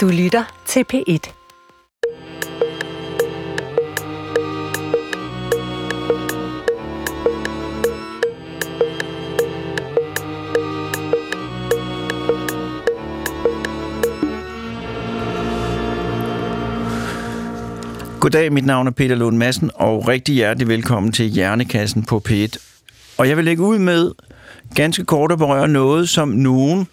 Du lytter til P1. Goddag, mit navn er Peter Lund Madsen, og rigtig hjertelig velkommen til Hjernekassen på P1. Og jeg vil lægge ud med ganske kort at berøre noget, som nogen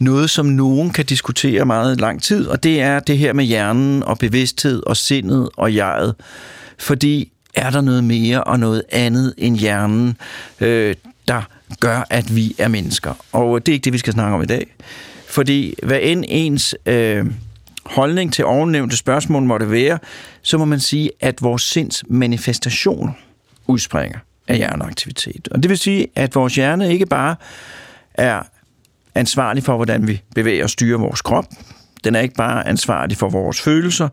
noget, som nogen kan diskutere meget lang tid, og det er det her med hjernen og bevidsthed og sindet og jeget. Fordi er der noget mere og noget andet end hjernen, øh, der gør, at vi er mennesker? Og det er ikke det, vi skal snakke om i dag. Fordi hvad end ens øh, holdning til ovennævnte spørgsmål måtte være, så må man sige, at vores sinds manifestation udspringer af hjerneaktivitet. Og det vil sige, at vores hjerne ikke bare er ansvarlig for, hvordan vi bevæger og styrer vores krop. Den er ikke bare ansvarlig for vores følelser,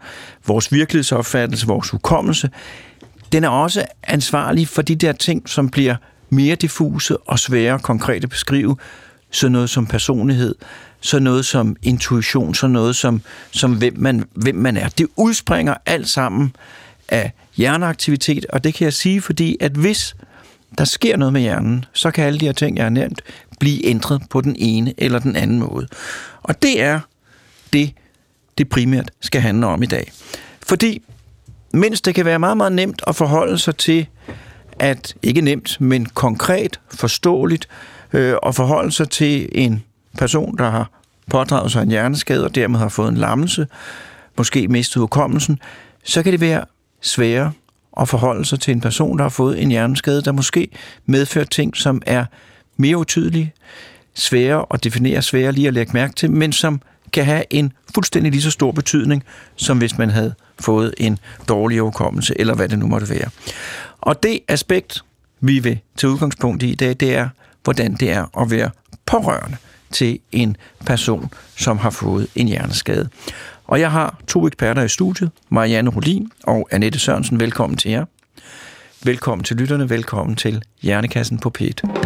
vores virkelighedsopfattelse, vores hukommelse. Den er også ansvarlig for de der ting, som bliver mere diffuse og svære konkret at beskrive. Så noget som personlighed, så noget som intuition, så noget som, som hvem, man, hvem man er. Det udspringer alt sammen af hjerneaktivitet, og det kan jeg sige, fordi at hvis der sker noget med hjernen, så kan alle de her ting, jeg har nævnt, blive ændret på den ene eller den anden måde. Og det er det, det primært skal handle om i dag. Fordi mens det kan være meget, meget nemt at forholde sig til, at ikke nemt, men konkret, forståeligt, øh, at forholde sig til en person, der har pådraget sig en hjerneskade og dermed har fået en lammelse, måske mistet hukommelsen, så kan det være sværere at forholde sig til en person, der har fået en hjerneskade, der måske medfører ting, som er mere utydelige, svære at definere, svære lige at lægge mærke til, men som kan have en fuldstændig lige så stor betydning, som hvis man havde fået en dårlig overkommelse, eller hvad det nu måtte være. Og det aspekt, vi vil tage udgangspunkt i i dag, det er, hvordan det er at være pårørende til en person, som har fået en hjerneskade. Og jeg har to eksperter i studiet, Marianne Rolin og Annette Sørensen. Velkommen til jer. Velkommen til lytterne, velkommen til Hjernekassen på P1.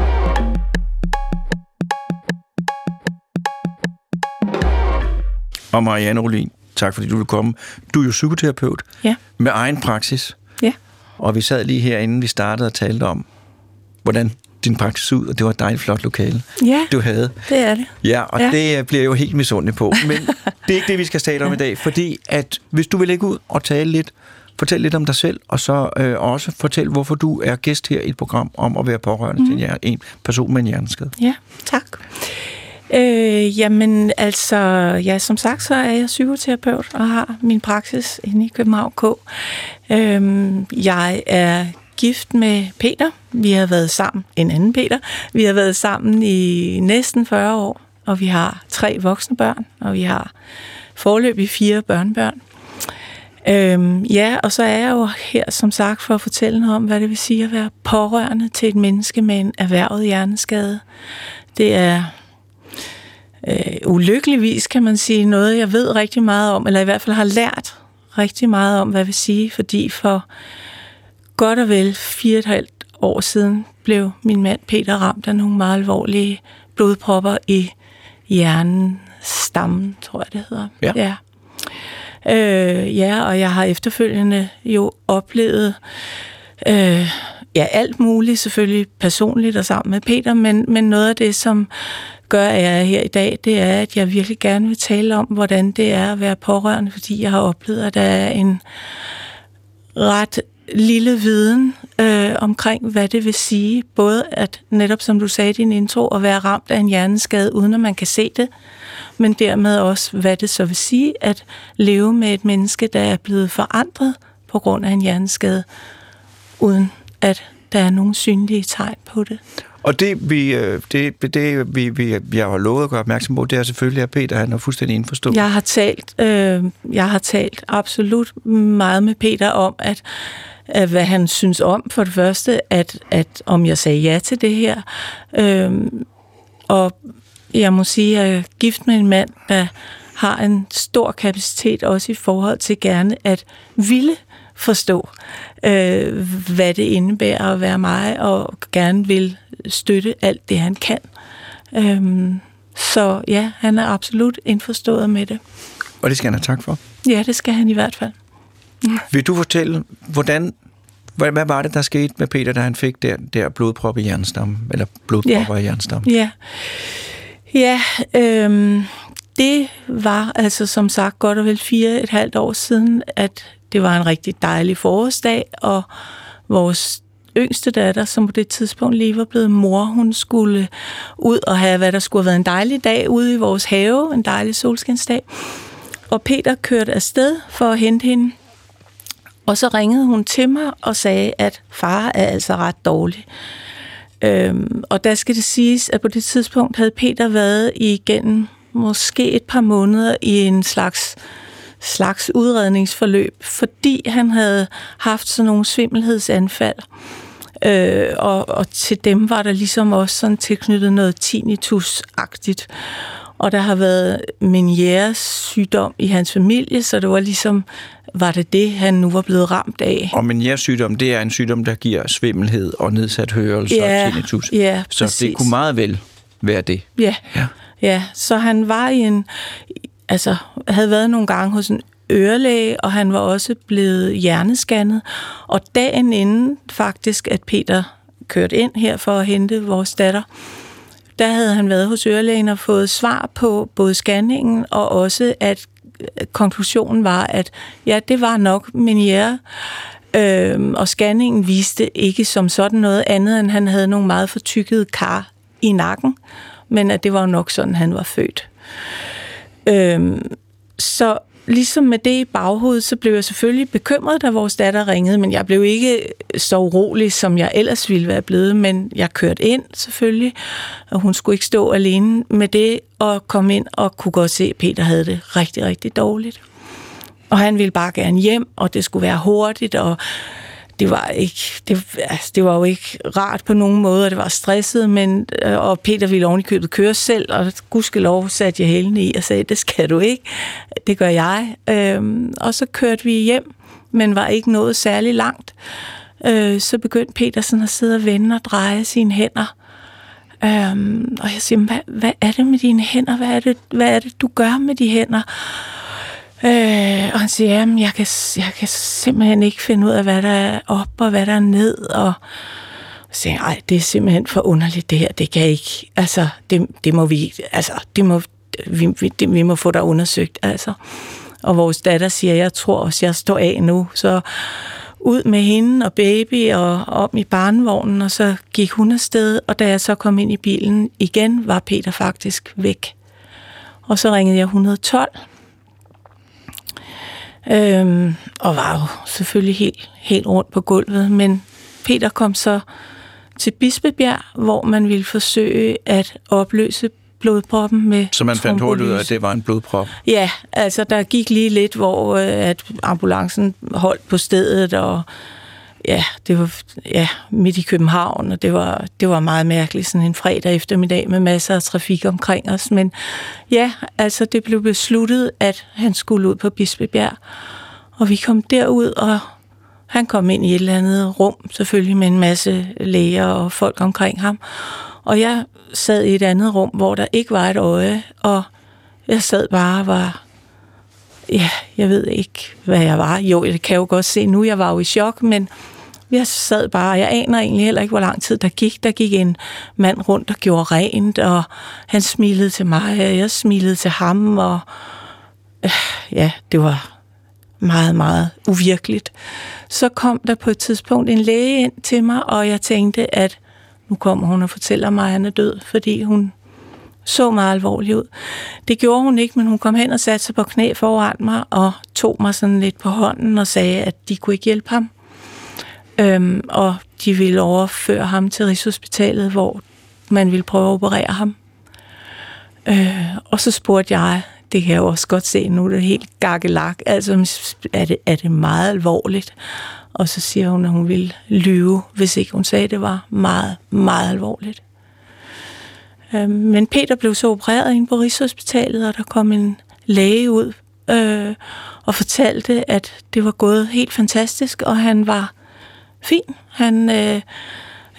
Og Marianne Rolin, tak fordi du vil komme. Du er jo psykoterapeut ja. med egen praksis. Ja. Og vi sad lige her, inden vi startede og talte om, hvordan din praksis ud, og det var et dejligt flot lokale, ja, du havde. det er det. Ja, og ja. det bliver jeg jo helt misundelig på. Men det er ikke det, vi skal tale om i dag, fordi at hvis du vil lægge ud og tale lidt, fortæl lidt om dig selv, og så øh, også fortæl, hvorfor du er gæst her i et program om at være pårørende mm. til en, en person med en hjerneskade. Ja, tak. Øh, jamen, altså, ja, som sagt, så er jeg psykoterapeut og har min praksis inde i København K. Øh, jeg er gift med Peter. Vi har været sammen, en anden Peter. Vi har været sammen i næsten 40 år, og vi har tre voksne børn, og vi har forløbig fire børnebørn. Øhm, ja, og så er jeg jo her, som sagt, for at fortælle noget om, hvad det vil sige at være pårørende til et menneske med en erhvervet hjerneskade. Det er øh, ulykkeligvis, kan man sige, noget, jeg ved rigtig meget om, eller i hvert fald har lært rigtig meget om, hvad det vil sige, fordi for godt og vel fire og et halvt år siden blev min mand Peter ramt af nogle meget alvorlige blodpropper i hjernen, stammen, tror jeg det hedder. Ja. ja. Øh, ja, og jeg har efterfølgende jo oplevet øh, ja, alt muligt, selvfølgelig personligt og sammen med Peter, men, men noget af det, som gør, at jeg er her i dag, det er, at jeg virkelig gerne vil tale om, hvordan det er at være pårørende, fordi jeg har oplevet, at der er en ret lille viden øh, omkring, hvad det vil sige. Både at netop, som du sagde i din intro, at være ramt af en hjerneskade, uden at man kan se det, men dermed også, hvad det så vil sige at leve med et menneske, der er blevet forandret på grund af en hjerneskade, uden at der er nogen synlige tegn på det. Og det, vi, øh, det, det vi, vi, jeg har lovet at gøre opmærksom på, det er selvfølgelig, at Peter han er fuldstændig indforstået. Jeg har talt, øh, jeg har talt absolut meget med Peter om, at at hvad han synes om. For det første, at, at om jeg sagde ja til det her. Øhm, og jeg må sige, at jeg er gift med en mand, der har en stor kapacitet også i forhold til gerne at ville forstå, øh, hvad det indebærer at være mig, og gerne vil støtte alt det, han kan. Øhm, så ja, han er absolut indforstået med det. Og det skal han have tak for. Ja, det skal han i hvert fald. Vil du fortælle, hvordan, hvad, hvad var det, der skete med Peter, da han fik der, der blodprop i hjernestammen? Eller blodpropper Ja. i hjernestammen? Ja, ja øhm, det var altså som sagt godt og vel fire et halvt år siden, at det var en rigtig dejlig forårsdag, og vores yngste datter, som på det tidspunkt lige var blevet mor, hun skulle ud og have, hvad der skulle have været en dejlig dag ude i vores have, en dejlig solskinsdag. Og Peter kørte afsted for at hente hende, og så ringede hun til mig og sagde, at far er altså ret dårlig. Øhm, og der skal det siges, at på det tidspunkt havde Peter været igennem måske et par måneder i en slags slags udredningsforløb, fordi han havde haft sådan nogle svimmelhedsanfald. Øh, og, og til dem var der ligesom også sådan tilknyttet noget tinnitus-agtigt. Og der har været Menieres sygdom i hans familie, så det var ligesom, var det det, han nu var blevet ramt af. Og Meniere sygdom, det er en sygdom, der giver svimmelhed og nedsat hørelse Ja, og tinnitus. ja, Så det præcis. kunne meget vel være det. Ja. Ja. Ja, så han var i en, altså havde været nogle gange hos en ørelæge, og han var også blevet hjerneskannet. Og dagen inden faktisk, at Peter kørte ind her for at hente vores datter, der havde han været hos ørelægen og fået svar på både scanningen og også, at konklusionen var, at ja, det var nok Meniere, øhm, og scanningen viste ikke som sådan noget andet, end han havde nogle meget fortykkede kar i nakken, men at det var nok sådan, han var født. Øhm, så ligesom med det i baghovedet, så blev jeg selvfølgelig bekymret, da vores datter ringede, men jeg blev ikke så urolig, som jeg ellers ville være blevet, men jeg kørte ind selvfølgelig, og hun skulle ikke stå alene med det, og kom ind og kunne godt se, at Peter havde det rigtig, rigtig dårligt. Og han ville bare gerne hjem, og det skulle være hurtigt, og det var ikke, det, altså, det var jo ikke rart på nogen måde, og det var stresset, men, øh, og Peter ville oven i købet køre selv, og gudskelov satte jeg hælene i og sagde, det skal du ikke, det gør jeg. Øhm, og så kørte vi hjem, men var ikke nået særlig langt. Øh, så begyndte Peter sådan at sidde og vende og dreje sine hænder. Øhm, og jeg siger, hvad, hvad er det med dine hænder? Hvad er det, hvad er det du gør med de hænder? Øh, og han siger, jamen, jeg kan, jeg kan simpelthen ikke finde ud af, hvad der er op og hvad der er ned. Og så siger nej, det er simpelthen for underligt det her. Det kan ikke, altså, det, det må vi, altså, det må, vi, vi, det, vi må få dig undersøgt, altså. Og vores datter siger, jeg tror også, jeg står af nu. Så ud med hende og baby og om i barnevognen, og så gik hun afsted. Og da jeg så kom ind i bilen igen, var Peter faktisk væk. Og så ringede jeg 112, Øhm, og var jo selvfølgelig helt, helt rundt på gulvet. Men Peter kom så til Bispebjerg, hvor man ville forsøge at opløse blodproppen med Så man fandt hurtigt ud af, at det var en blodprop. Ja, altså der gik lige lidt, hvor øh, at ambulancen holdt på stedet, og ja, det var ja, midt i København, og det var, det var meget mærkeligt, sådan en fredag eftermiddag med masser af trafik omkring os. Men ja, altså det blev besluttet, at han skulle ud på Bispebjerg, og vi kom derud, og han kom ind i et eller andet rum, selvfølgelig med en masse læger og folk omkring ham. Og jeg sad i et andet rum, hvor der ikke var et øje, og jeg sad bare og var ja, jeg ved ikke, hvad jeg var. Jo, det kan jeg jo godt se nu, jeg var jo i chok, men jeg sad bare, jeg aner egentlig heller ikke, hvor lang tid der gik. Der gik en mand rundt og gjorde rent, og han smilede til mig, og jeg smilede til ham, og øh, ja, det var meget, meget uvirkeligt. Så kom der på et tidspunkt en læge ind til mig, og jeg tænkte, at nu kommer hun og fortæller mig, at han er død, fordi hun så meget alvorlig ud. Det gjorde hun ikke, men hun kom hen og satte sig på knæ foran mig og tog mig sådan lidt på hånden og sagde, at de kunne ikke hjælpe ham. Øhm, og de ville overføre ham til Rigshospitalet, hvor man ville prøve at operere ham. Øh, og så spurgte jeg, det kan jeg jo også godt se nu, det er helt gakkelak, altså er det, er det meget alvorligt? Og så siger hun, at hun ville lyve, hvis ikke hun sagde, at det var meget, meget alvorligt. Øh, men Peter blev så opereret ind på Rigshospitalet, og der kom en læge ud øh, og fortalte, at det var gået helt fantastisk, og han var fin. Han øh,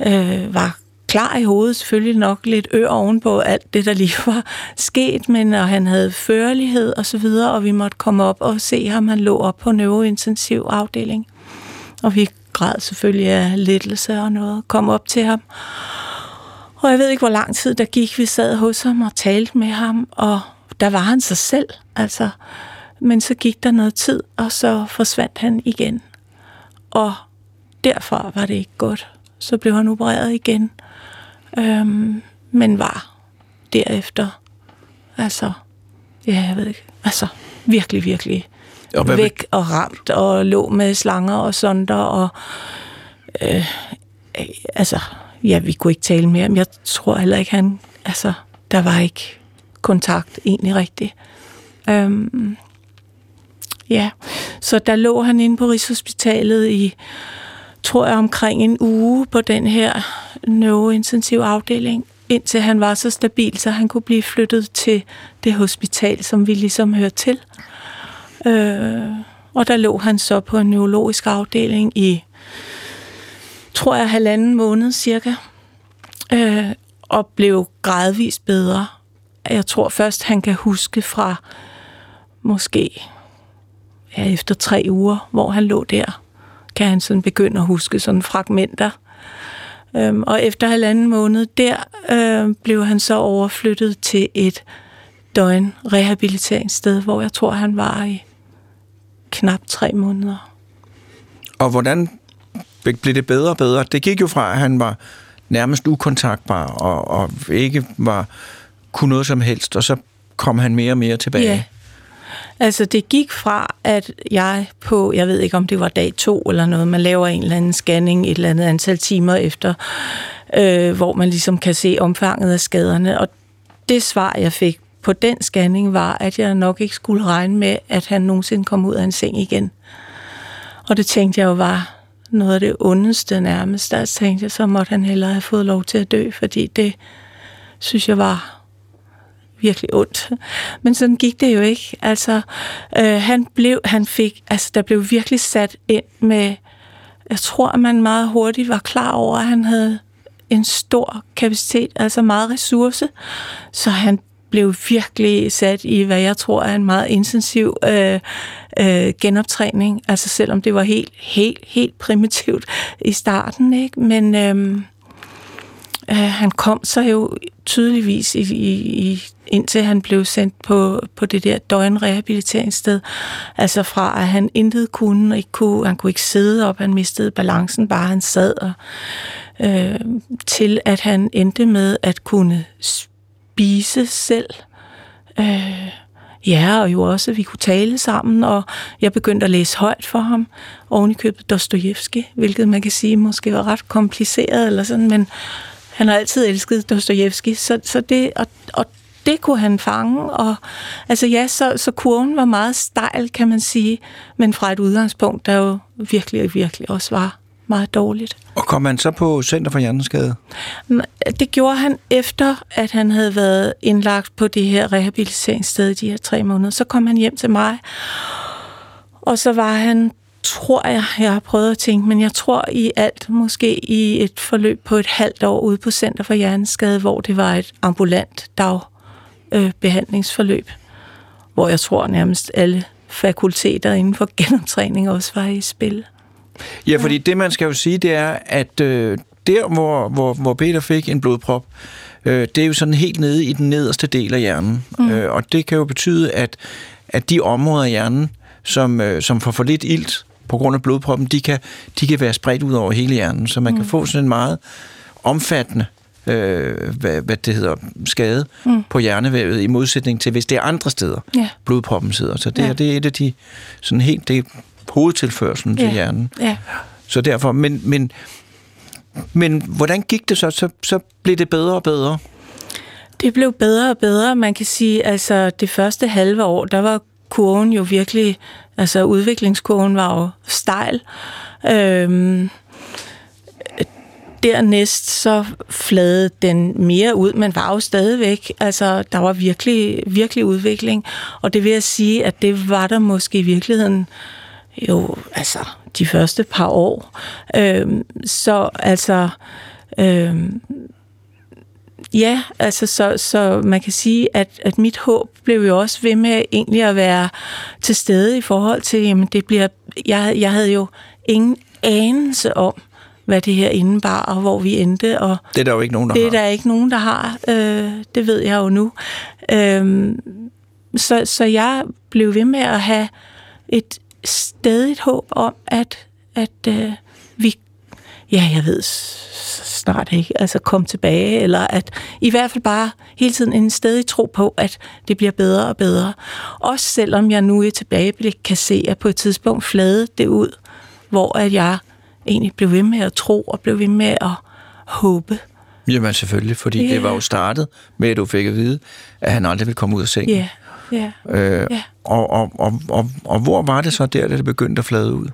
øh, var klar i hovedet, selvfølgelig nok lidt ør ovenpå alt det, der lige var sket, men og han havde førlighed og så videre, og vi måtte komme op og se ham. Han lå op på neurointensiv afdeling, og vi græd selvfølgelig af lettelse og noget, kom op til ham. Og jeg ved ikke, hvor lang tid der gik. Vi sad hos ham og talte med ham, og der var han sig selv. Altså, men så gik der noget tid, og så forsvandt han igen. Og derfor var det ikke godt. Så blev han opereret igen, øhm, men var derefter, altså, ja, jeg ved ikke, altså virkelig, virkelig og hvad væk og ramt, og lå med slanger og sonder, og øh, altså, ja, vi kunne ikke tale mere, men jeg tror heller ikke, han, altså, der var ikke kontakt egentlig rigtigt. Øhm, ja, så der lå han inde på Rigshospitalet i, tror jeg, omkring en uge på den her neurointensiv afdeling, indtil han var så stabil, så han kunne blive flyttet til det hospital, som vi ligesom hører til. Øh, og der lå han så på en neurologisk afdeling i, tror jeg, halvanden måned cirka, øh, og blev gradvist bedre. Jeg tror først, han kan huske fra måske ja, efter tre uger, hvor han lå der, kan han sådan begynde at huske sådan fragmenter. Øhm, og efter halvanden måned der øh, blev han så overflyttet til et døgn rehabiliteringssted, hvor jeg tror, han var i knap tre måneder. Og hvordan blev det bedre og bedre? Det gik jo fra, at han var nærmest ukontaktbar og, og ikke var kunne noget som helst, og så kom han mere og mere tilbage. Ja. Altså det gik fra, at jeg på, jeg ved ikke om det var dag to eller noget, man laver en eller anden scanning et eller andet antal timer efter, øh, hvor man ligesom kan se omfanget af skaderne. Og det svar, jeg fik på den scanning, var, at jeg nok ikke skulle regne med, at han nogensinde kom ud af en seng igen. Og det tænkte jeg jo var noget af det ondeste nærmest. Der tænkte jeg, så måtte han hellere have fået lov til at dø, fordi det synes jeg var virkelig ondt. Men sådan gik det jo ikke. Altså, øh, han blev, han fik, altså der blev virkelig sat ind med, jeg tror, at man meget hurtigt var klar over, at han havde en stor kapacitet, altså meget ressource, så han blev virkelig sat i, hvad jeg tror er en meget intensiv øh, øh, genoptræning, altså selvom det var helt, helt, helt primitivt i starten, ikke? Men øh, øh, han kom så jo tydeligvis i, i, i indtil han blev sendt på, på det der døgnrehabiliteringssted. Altså fra, at han intet kunne, ikke kunne, han kunne ikke sidde op, han mistede balancen, bare han sad, og, øh, til at han endte med at kunne spise selv. Øh, ja, og jo også, at vi kunne tale sammen, og jeg begyndte at læse højt for ham, oven i købet Dostojevski, hvilket man kan sige måske var ret kompliceret, eller sådan, men han har altid elsket Dostojevski, så, så det, og, og det kunne han fange, og altså ja, så, så kurven var meget stejl, kan man sige, men fra et udgangspunkt, der jo virkelig, virkelig også var meget dårligt. Og kom han så på Center for Hjerneskade? Det gjorde han efter, at han havde været indlagt på det her rehabiliteringssted i de her tre måneder. Så kom han hjem til mig, og så var han tror jeg, jeg har prøvet at tænke, men jeg tror i alt måske i et forløb på et halvt år ude på Center for Hjerneskade, hvor det var et ambulant dagbehandlingsforløb, hvor jeg tror nærmest alle fakulteter inden for genoptræning også var i spil. Ja, fordi det man skal jo sige, det er, at øh, der, hvor, hvor, hvor Peter fik en blodprop, øh, det er jo sådan helt nede i den nederste del af hjernen. Mm. Øh, og det kan jo betyde, at, at de områder af hjernen, som, øh, som får for lidt ilt, på grund af blodproppen, de kan, de kan være spredt ud over hele hjernen, så man mm. kan få sådan en meget omfattende øh, hvad, hvad det hedder, skade mm. på hjernevævet, i modsætning til, hvis det er andre steder, ja. blodproppen sidder. Så det, ja. det er et af de, sådan helt, det er hovedtilførselen ja. til hjernen. Ja. Så derfor, men, men, men hvordan gik det så? så? Så blev det bedre og bedre? Det blev bedre og bedre. Man kan sige, altså det første halve år, der var kurven jo virkelig, altså udviklingskurven var jo stejl. Øhm, dernæst så flade den mere ud, men var jo stadigvæk, altså der var virkelig, virkelig udvikling, og det vil jeg sige, at det var der måske i virkeligheden jo, altså de første par år. Øhm, så altså, øhm, ja, altså så, så man kan sige, at, at mit håb blev jo også ved med egentlig at være til stede i forhold til, jamen det bliver, jeg, jeg havde jo ingen anelse om, hvad det her indebar, og hvor vi endte. Og det er der jo ikke nogen, der det har. Det er der ikke nogen, der har. Øh, det ved jeg jo nu. Øh, så, så jeg blev ved med at have et stadigt håb om, at, at øh, ja, jeg ved snart ikke, altså komme tilbage, eller at i hvert fald bare hele tiden en stadig tro på, at det bliver bedre og bedre. Også selvom jeg nu i tilbageblik kan se, at på et tidspunkt flade det ud, hvor at jeg egentlig blev ved med at tro, og blev ved med at håbe. Jamen selvfølgelig, fordi yeah. det var jo startet med, at du fik at vide, at han aldrig ville komme ud af sengen. Ja, yeah. ja. Øh, yeah. og, og, og, og, og hvor var det så der, da det begyndte at flade ud?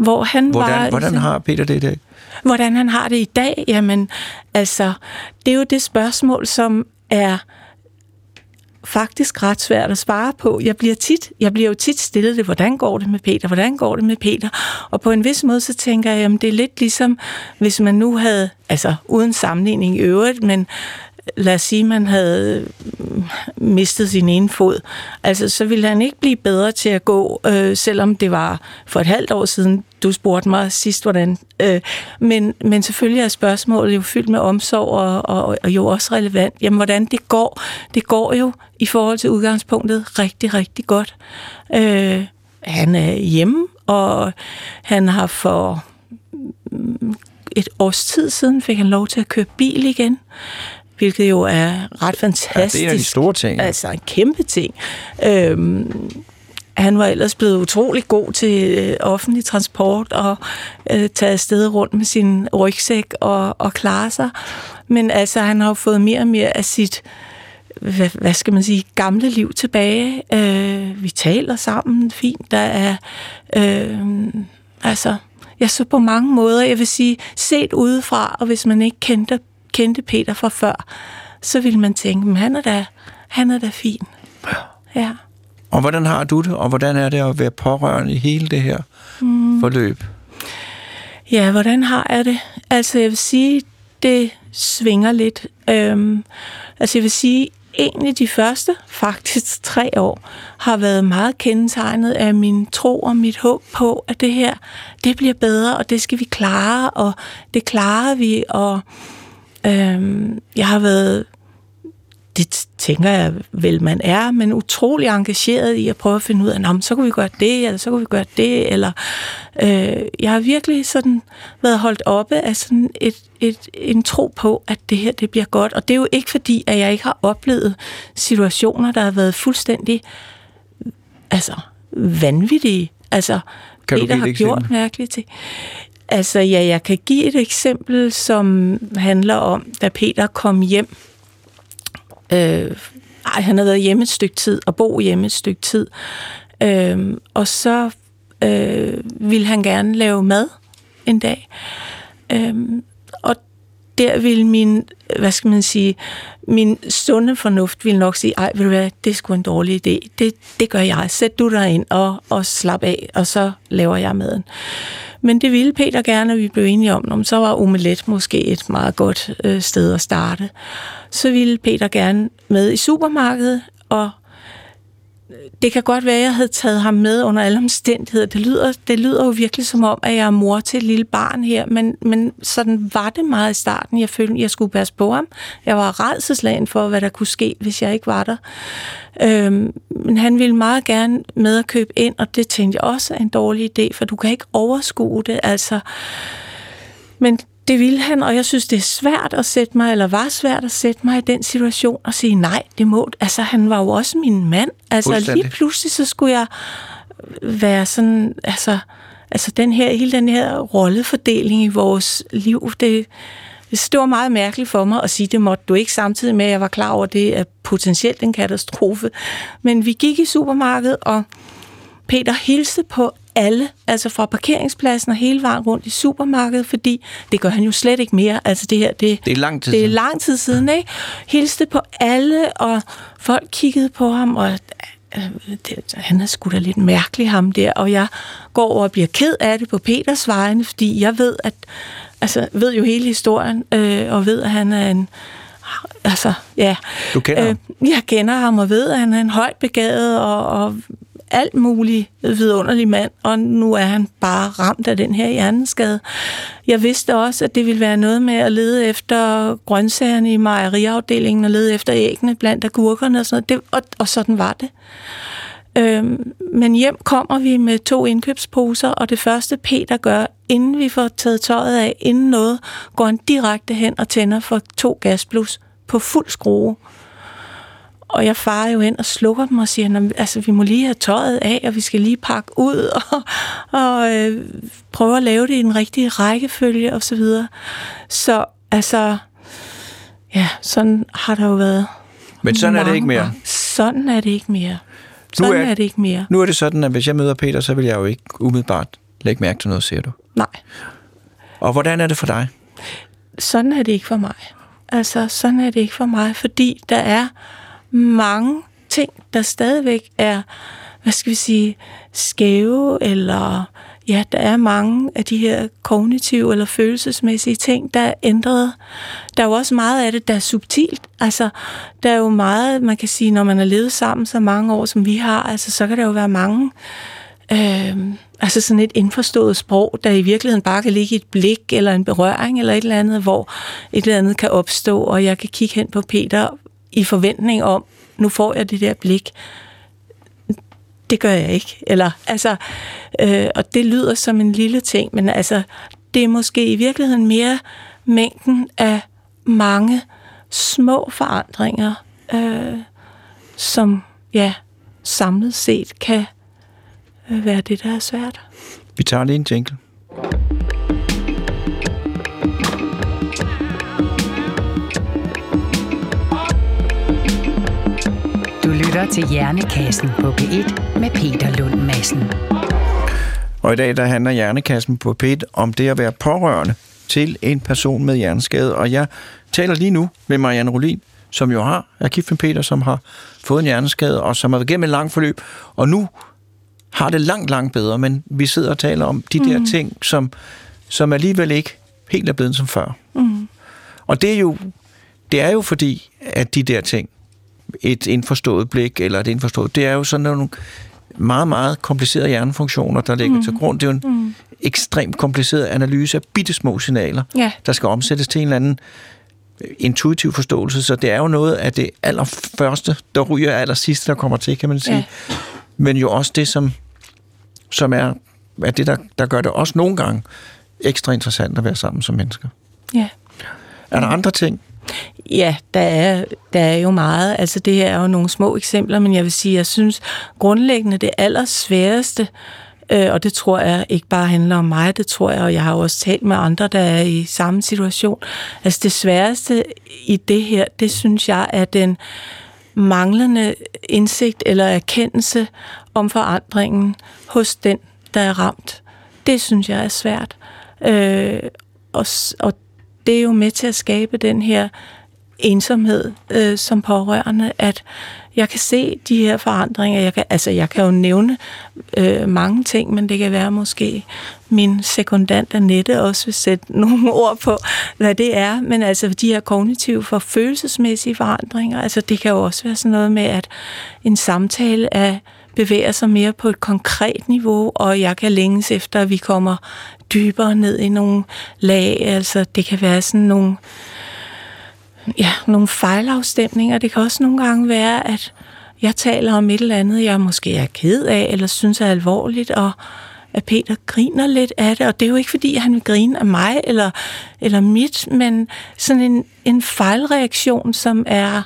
Hvor han hvordan, var... Hvordan har Peter det i dag? Hvordan han har det i dag? Jamen, altså, det er jo det spørgsmål, som er faktisk ret svært at svare på. Jeg bliver, tit, jeg bliver jo tit stillet det, hvordan går det med Peter, hvordan går det med Peter? Og på en vis måde, så tænker jeg, at det er lidt ligesom, hvis man nu havde, altså uden sammenligning i øvrigt, men lad os sige, man havde mm, mistet sin ene fod, altså så ville han ikke blive bedre til at gå, øh, selvom det var for et halvt år siden, du spurgte mig sidst, hvordan. Øh, men, men selvfølgelig er spørgsmålet jo fyldt med omsorg og, og, og jo også relevant. Jamen, hvordan det går? Det går jo i forhold til udgangspunktet rigtig, rigtig godt. Øh, han er hjemme, og han har for mm, et års tid siden fik han lov til at køre bil igen hvilket jo er ret fantastisk. Ja, det er de store ting. Altså en kæmpe ting. Øhm, han var ellers blevet utrolig god til øh, offentlig transport og øh, taget afsted rundt med sin rygsæk og, og klare sig. Men altså, han har jo fået mere og mere af sit hvad, hvad skal man sige, gamle liv tilbage. Øh, vi taler sammen fint. Der er, øh, altså, jeg så på mange måder, jeg vil sige, set udefra, og hvis man ikke kendte kendte Peter fra før, så ville man tænke, at han er da, han er da fin. Ja. Og hvordan har du det, og hvordan er det at være pårørende i hele det her mm. forløb? Ja, hvordan har jeg det? Altså, jeg vil sige, det svinger lidt. Øhm, altså, jeg vil sige, egentlig de første, faktisk tre år, har været meget kendetegnet af min tro og mit håb på, at det her, det bliver bedre, og det skal vi klare, og det klarer vi, og Øhm, jeg har været, det tænker jeg vel, man er, men utrolig engageret i at prøve at finde ud af, så kunne vi gøre det, eller så kunne vi gøre det, eller øh, jeg har virkelig sådan været holdt oppe af sådan et, et, en tro på, at det her, det bliver godt. Og det er jo ikke fordi, at jeg ikke har oplevet situationer, der har været fuldstændig altså, vanvittige. Altså, kan det, der har gjort mærkelige ting. Altså ja, jeg kan give et eksempel, som handler om, da Peter kom hjem. Øh, ej, han havde været hjemme et stykke tid, og bo hjemme et stykke tid. Øh, og så øh, ville han gerne lave mad en dag. Øh, og der ville min, hvad skal man sige, min sunde fornuft ville nok sige, ej, vil du være, det er sgu en dårlig idé. Det, det gør jeg. Sæt du dig ind og, og slap af, og så laver jeg maden. Men det ville Peter gerne, og vi blev enige om, om så var omelet måske et meget godt øh, sted at starte. Så ville Peter gerne med i supermarkedet, og det kan godt være, at jeg havde taget ham med under alle omstændigheder. Det lyder, det lyder jo virkelig som om, at jeg er mor til et lille barn her, men, men sådan var det meget i starten. Jeg følte, at jeg skulle passe på ham. Jeg var redselslagen for, hvad der kunne ske, hvis jeg ikke var der. Øhm, men han ville meget gerne med at købe ind, og det tænkte jeg også er en dårlig idé, for du kan ikke overskue det. Altså, men det ville han, og jeg synes, det er svært at sætte mig, eller var svært at sætte mig i den situation og sige, nej, det må... Altså, han var jo også min mand. Altså, lige pludselig, så skulle jeg være sådan... Altså, altså den her, hele den her rollefordeling i vores liv, det, det var meget mærkeligt for mig at sige, det måtte du ikke samtidig med, at jeg var klar over, at det er potentielt en katastrofe. Men vi gik i supermarkedet, og Peter hilste på alle, altså fra parkeringspladsen og hele vejen rundt i supermarkedet, fordi det gør han jo slet ikke mere. Altså det her, det, det er lang tid det er lang tid siden, ikke? Hilste på alle, og folk kiggede på ham, og øh, det, han er sgu da lidt mærkelig, ham der, og jeg går over og bliver ked af det på Peters vegne, fordi jeg ved, at, altså, ved jo hele historien, øh, og ved, at han er en altså, ja. Du kender ham? Øh, jeg kender ham og ved, at han er en højt begavet og, og alt muligt vidunderlig mand, og nu er han bare ramt af den her hjerneskade. Jeg vidste også, at det ville være noget med at lede efter grøntsagerne i mejeriafdelingen og lede efter æggene blandt agurkerne og sådan noget. Det, og, og sådan var det. Øhm, men hjem kommer vi med to indkøbsposer, og det første Peter gør, inden vi får taget tøjet af, inden noget, går han direkte hen og tænder for to gasblus på fuld skrue. Og jeg farer jo ind og slukker dem og siger, altså vi må lige have tøjet af, og vi skal lige pakke ud og, og øh, prøve at lave det i den rigtige rækkefølge og så videre. Så altså, ja, sådan har der jo været. Men sådan er det ikke mere. Sådan er det ikke mere. Sådan nu er, er det ikke mere. Nu er det sådan, at hvis jeg møder Peter, så vil jeg jo ikke umiddelbart lægge mærke til noget, siger du. Nej. Og hvordan er det for dig? Sådan er det ikke for mig. Altså, sådan er det ikke for mig, fordi der er mange ting, der stadigvæk er, hvad skal vi sige, skæve, eller ja, der er mange af de her kognitive eller følelsesmæssige ting, der er ændret. Der er jo også meget af det, der er subtilt. Altså, der er jo meget, man kan sige, når man har levet sammen så mange år, som vi har, altså, så kan der jo være mange, øh, altså sådan et indforstået sprog, der i virkeligheden bare kan ligge i et blik, eller en berøring, eller et eller andet, hvor et eller andet kan opstå, og jeg kan kigge hen på Peter i forventning om, nu får jeg det der blik. Det gør jeg ikke. Eller, altså, øh, og det lyder som en lille ting, men altså, det er måske i virkeligheden mere mængden af mange små forandringer, øh, som ja, samlet set kan øh, være det, der er svært. Vi tager lige en jingle. Lytter til Hjernekassen på P1 med Peter Lund Madsen. Og i dag der handler Hjernekassen på P1 om det at være pårørende til en person med hjerneskade. Og jeg taler lige nu med Marianne Rolin, som jo har, er gift med Peter, som har fået en hjerneskade, og som har været igennem et langt forløb, og nu har det langt, langt bedre, men vi sidder og taler om de der mm. ting, som, som alligevel ikke helt er blevet som før. Mm. Og det er jo det er jo fordi, at de der ting, et indforstået blik, eller et indforstået... Det er jo sådan nogle meget, meget komplicerede hjernefunktioner, der ligger mm. til grund. Det er jo en mm. ekstremt kompliceret analyse af bittesmå signaler, ja. der skal omsættes til en eller anden øh, intuitiv forståelse, så det er jo noget af det allerførste, der ryger aller sidste, der kommer til, kan man sige. Ja. Men jo også det, som, som er, er det, der, der gør det også nogle gange ekstra interessant at være sammen som mennesker. Ja. Er der andre ting, Ja, der er, der er jo meget. Altså det her er jo nogle små eksempler, men jeg vil sige, jeg synes grundlæggende det allersværeste, øh, og det tror jeg ikke bare handler om mig, det tror jeg, og jeg har også talt med andre, der er i samme situation. Altså det sværeste i det her, det synes jeg er den manglende indsigt eller erkendelse om forandringen hos den, der er ramt. Det synes jeg er svært. Øh, og, og det er jo med til at skabe den her ensomhed øh, som pårørende, at jeg kan se de her forandringer. Jeg kan, altså, jeg kan jo nævne øh, mange ting, men det kan være måske min sekundant Annette også vil sætte nogle ord på, hvad det er. Men altså de her kognitive for følelsesmæssige forandringer, altså det kan jo også være sådan noget med, at en samtale er bevæger sig mere på et konkret niveau, og jeg kan længes efter, at vi kommer dybere ned i nogle lag. Altså, det kan være sådan nogle, ja, nogle fejlafstemninger. Det kan også nogle gange være, at jeg taler om et eller andet, jeg måske er ked af, eller synes er alvorligt, og at Peter griner lidt af det, og det er jo ikke fordi, han vil grine af mig eller, eller mit, men sådan en, en fejlreaktion, som er,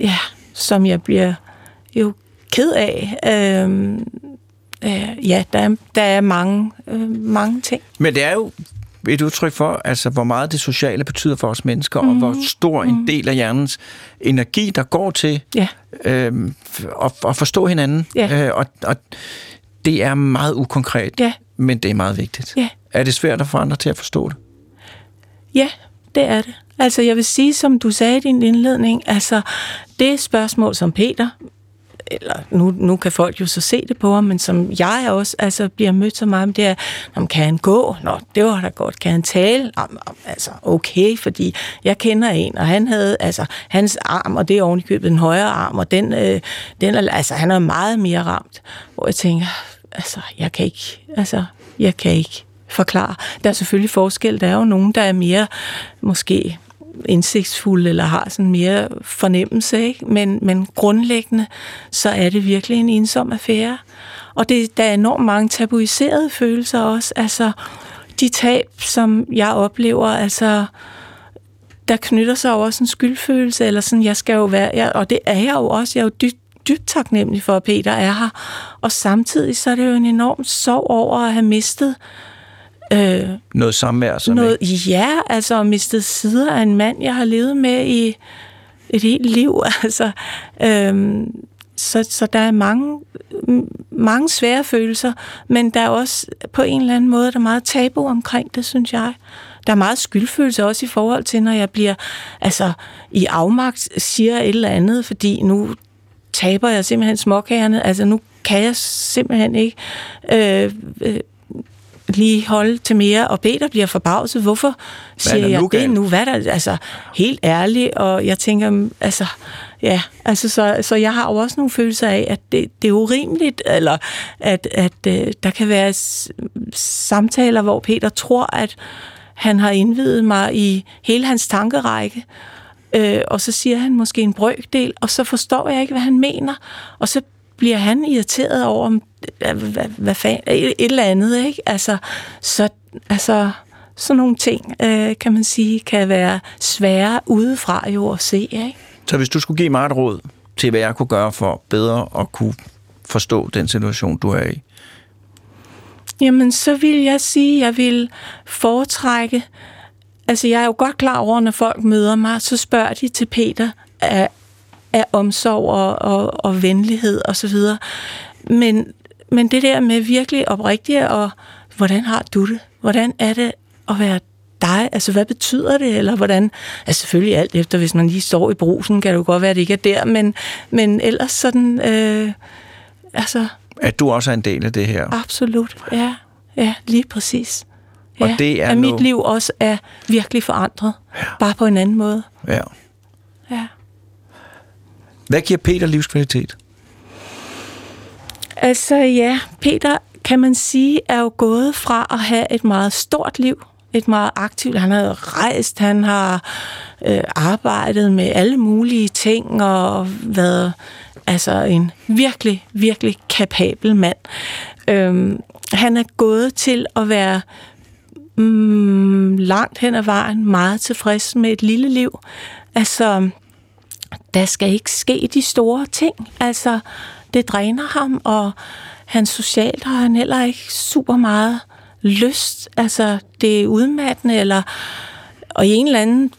ja, som jeg bliver jo ked af. Øh, øh, ja, der er, der er mange, øh, mange ting. Men det er jo et udtryk for, altså, hvor meget det sociale betyder for os mennesker, mm. og hvor mhm. stor en mhm. del af hjernens energi, der går til ja. øh, at, at forstå hinanden. Ja. Øh, og, og det er meget ukonkret, ja. men det er meget vigtigt. Ja. Er det svært at få andre til at forstå det? Ja, det er det. Altså, jeg vil sige, som du sagde i din indledning, altså, det spørgsmål, som Peter eller nu, nu kan folk jo så se det på ham, men som jeg også altså, bliver mødt så meget med, det er, om kan han gå? Nå, det var da godt. Kan han tale? Nå, altså, okay, fordi jeg kender en, og han havde, altså, hans arm, og det er ovenikøbet den højre arm, og den, øh, den er, altså, han er meget mere ramt, hvor jeg tænker, altså, jeg kan ikke, altså, jeg kan ikke forklare. Der er selvfølgelig forskel. Der er jo nogen, der er mere måske indsigtsfulde eller har sådan mere fornemmelse, ikke? Men, men grundlæggende, så er det virkelig en ensom affære. Og det, der er enormt mange tabuiserede følelser også. Altså, de tab, som jeg oplever, altså, der knytter sig også en skyldfølelse, eller sådan, jeg skal jo være, jeg, og det er jeg jo også, jeg er jo dybt dybt taknemmelig for, at Peter er her. Og samtidig så er det jo en enorm sorg over at have mistet Øh, noget samvær? Så noget, ja, altså mistet sider af en mand, jeg har levet med i et helt liv. Altså, øh, så, så der er mange, mange svære følelser, men der er også på en eller anden måde, der er meget tabu omkring det, synes jeg. Der er meget skyldfølelse også i forhold til, når jeg bliver altså, i afmagt, siger et eller andet, fordi nu taber jeg simpelthen småkagerne. Altså nu kan jeg simpelthen ikke øh, øh, lige holde til mere, og Peter bliver forbavset. Hvorfor siger jeg det nu? Hvad der, altså, helt ærligt, og jeg tænker, altså, ja, altså, så, så jeg har jo også nogle følelser af, at det, det er urimeligt, eller at, at uh, der kan være samtaler, hvor Peter tror, at han har indvidet mig i hele hans tankerække, øh, og så siger han måske en brøkdel, og så forstår jeg ikke, hvad han mener, og så bliver han irriteret over, hvad, hvad fanden, et, et eller andet, ikke? Altså, så, altså, sådan nogle ting, øh, kan man sige, kan være svære udefra jo at se, ikke? Så hvis du skulle give mig et råd til, hvad jeg kunne gøre for bedre at kunne forstå den situation, du er i? Jamen, så vil jeg sige, at jeg vil foretrække... Altså, jeg er jo godt klar over, når folk møder mig, så spørger de til Peter, er, af omsorg og, og, og venlighed og så videre. Men, men det der med virkelig oprigtigt, og hvordan har du det? Hvordan er det at være dig? Altså, hvad betyder det? Eller hvordan? Altså, selvfølgelig alt efter, hvis man lige står i brusen, kan det jo godt være, at det ikke er der, men, men ellers sådan, øh, altså... At du også er en del af det her? Absolut, ja. Ja, lige præcis. Ja, og det er at mit liv også er virkelig forandret. Ja. Bare på en anden måde. Ja. Ja. Hvad giver Peter livskvalitet? Altså ja, Peter kan man sige er jo gået fra at have et meget stort liv, et meget aktivt. Han har rejst, han har øh, arbejdet med alle mulige ting og været altså en virkelig, virkelig kapabel mand. Øhm, han er gået til at være mm, langt hen ad vejen meget tilfreds med et lille liv. Altså, der skal ikke ske de store ting. Altså, det dræner ham, og han socialt har han heller ikke super meget lyst. Altså, det er udmattende, eller og i en eller anden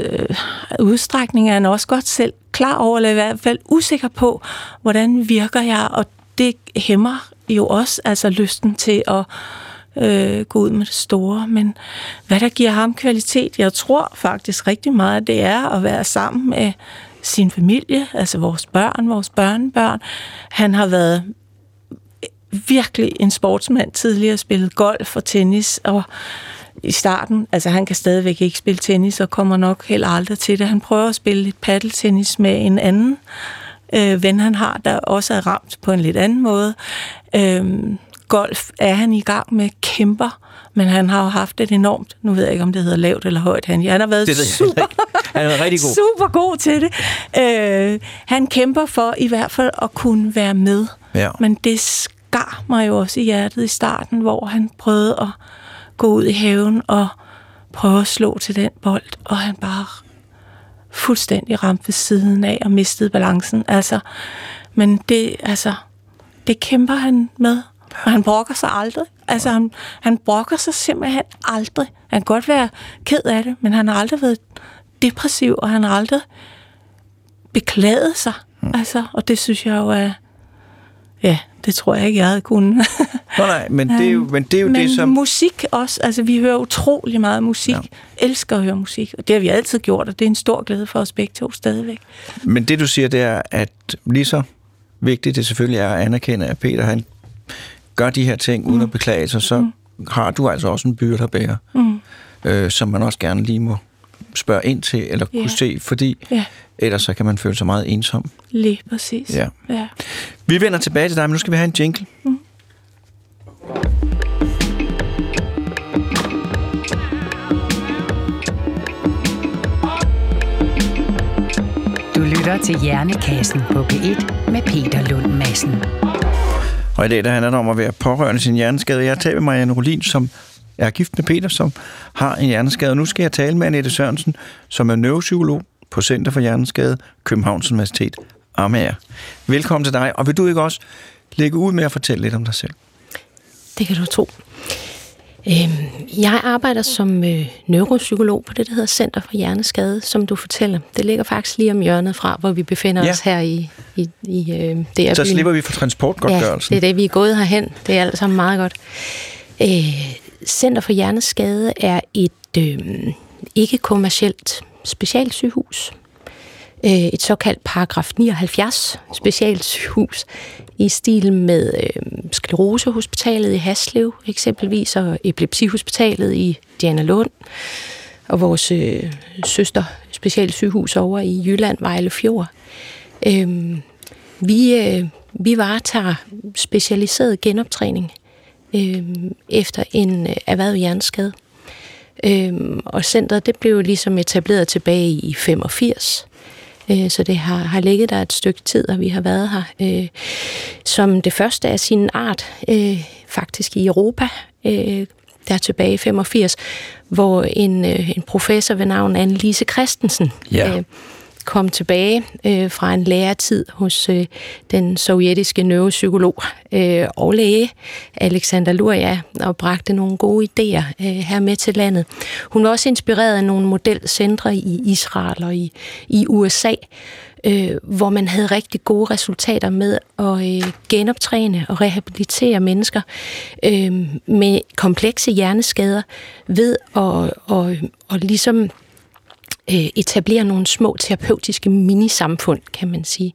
øh, udstrækning er han også godt selv klar over, eller i hvert fald usikker på, hvordan virker jeg, og det hæmmer jo også altså lysten til at øh, gå ud med det store. Men hvad der giver ham kvalitet, jeg tror faktisk rigtig meget, det er at være sammen med sin familie, altså vores børn, vores børnebørn. Han har været virkelig en sportsmand tidligere, spillet golf og tennis, og i starten, altså han kan stadigvæk ikke spille tennis, og kommer nok heller aldrig til det. Han prøver at spille lidt paddeltennis med en anden øh, ven, han har, der også er ramt på en lidt anden måde. Øh, golf er han i gang med kæmper, men han har jo haft et enormt, nu ved jeg ikke, om det hedder lavt eller højt, han, han har været det super, han er rigtig god. super god til det. Øh, han kæmper for i hvert fald at kunne være med, ja. men det skar mig jo også i hjertet i starten, hvor han prøvede at gå ud i haven og prøve at slå til den bold, og han bare fuldstændig ramte ved siden af og mistede balancen. Altså, men det, altså, det kæmper han med, og han brokker sig aldrig. Altså, han, han brokker sig simpelthen aldrig. Han kan godt være ked af det, men han har aldrig været depressiv, og han har aldrig beklaget sig. Mm. Altså, og det synes jeg jo er... Ja, det tror jeg ikke, jeg havde kunnet. Nå nej, men det er jo, men det, er jo men det, som... musik også. Altså, vi hører utrolig meget musik. Ja. Elsker at høre musik, og det har vi altid gjort, og det er en stor glæde for os begge to stadigvæk. Men det, du siger, det er, at lige så vigtigt det selvfølgelig er at anerkende, at Peter han gør de her ting uden at beklage sig, så har du altså også en byrde at bære, Mm. øh, som man også gerne lige må spørge ind til, eller kunne Ja. se, fordi Ja, ellers så kan man føle sig meget ensom. lige præcis. Ja. ja. Vi vender tilbage til dig, men nu skal vi have en jingle. Du lytter til Hjernekassen på P1 med Peter Lund Madsen. Og i dag der handler det om at være pårørende sin hjerneskade. Jeg taler med Marianne Rolin, som er gift med Peter, som har en hjerneskade. Og nu skal jeg tale med Annette Sørensen, som er neuropsykolog på Center for Hjerneskade, Københavns Universitet, Amager. Velkommen til dig, og vil du ikke også lægge ud med at fortælle lidt om dig selv? Det kan du tro. Øhm, Jeg arbejder som øh, neuropsykolog på det, der hedder Center for Hjerneskade, som du fortæller. Det ligger faktisk lige om hjørnet fra, hvor vi befinder Ja. os her i, i, i øh, det er Så slipper vi for Ja, transportgodtgørelsen. det er det, vi er gået herhen. Det er alt sammen meget godt. Øh, Center for Hjerneskade er et øh, ikke-kommercielt specialsygehus. Et såkaldt paragraf 79 specialsygehus i stil med øh, Sklerosehospitalet i Haslev eksempelvis, og Epilepsihospitalet i Diana Lund, og vores øh, søster specialsygehus over i Jylland, Vejle Fjord. Øh, vi, øh, vi varetager specialiseret genoptræning øh, efter en øh, erhvervet hjerneskade. Øhm, og centret det blev ligesom etableret tilbage i 85. Øh, så det har, har ligget der et stykke tid, og vi har været her øh, som det første af sin art, øh, faktisk i Europa, øh, der tilbage i 85, hvor en, øh, en professor ved navn Anne-Lise Christensen Ja. øh, kom tilbage øh, fra en læretid hos øh, den sovjetiske neuropsykolog øh, og læge Alexander Luria og bragte nogle gode idéer øh, her med til landet. Hun var også inspireret af nogle modelcentre i Israel og i, i USA, øh, hvor man havde rigtig gode resultater med at øh, genoptræne og rehabilitere mennesker øh, med komplekse hjerneskader ved at, og, og ligesom øh, etablere nogle små terapeutiske minisamfund, kan man sige.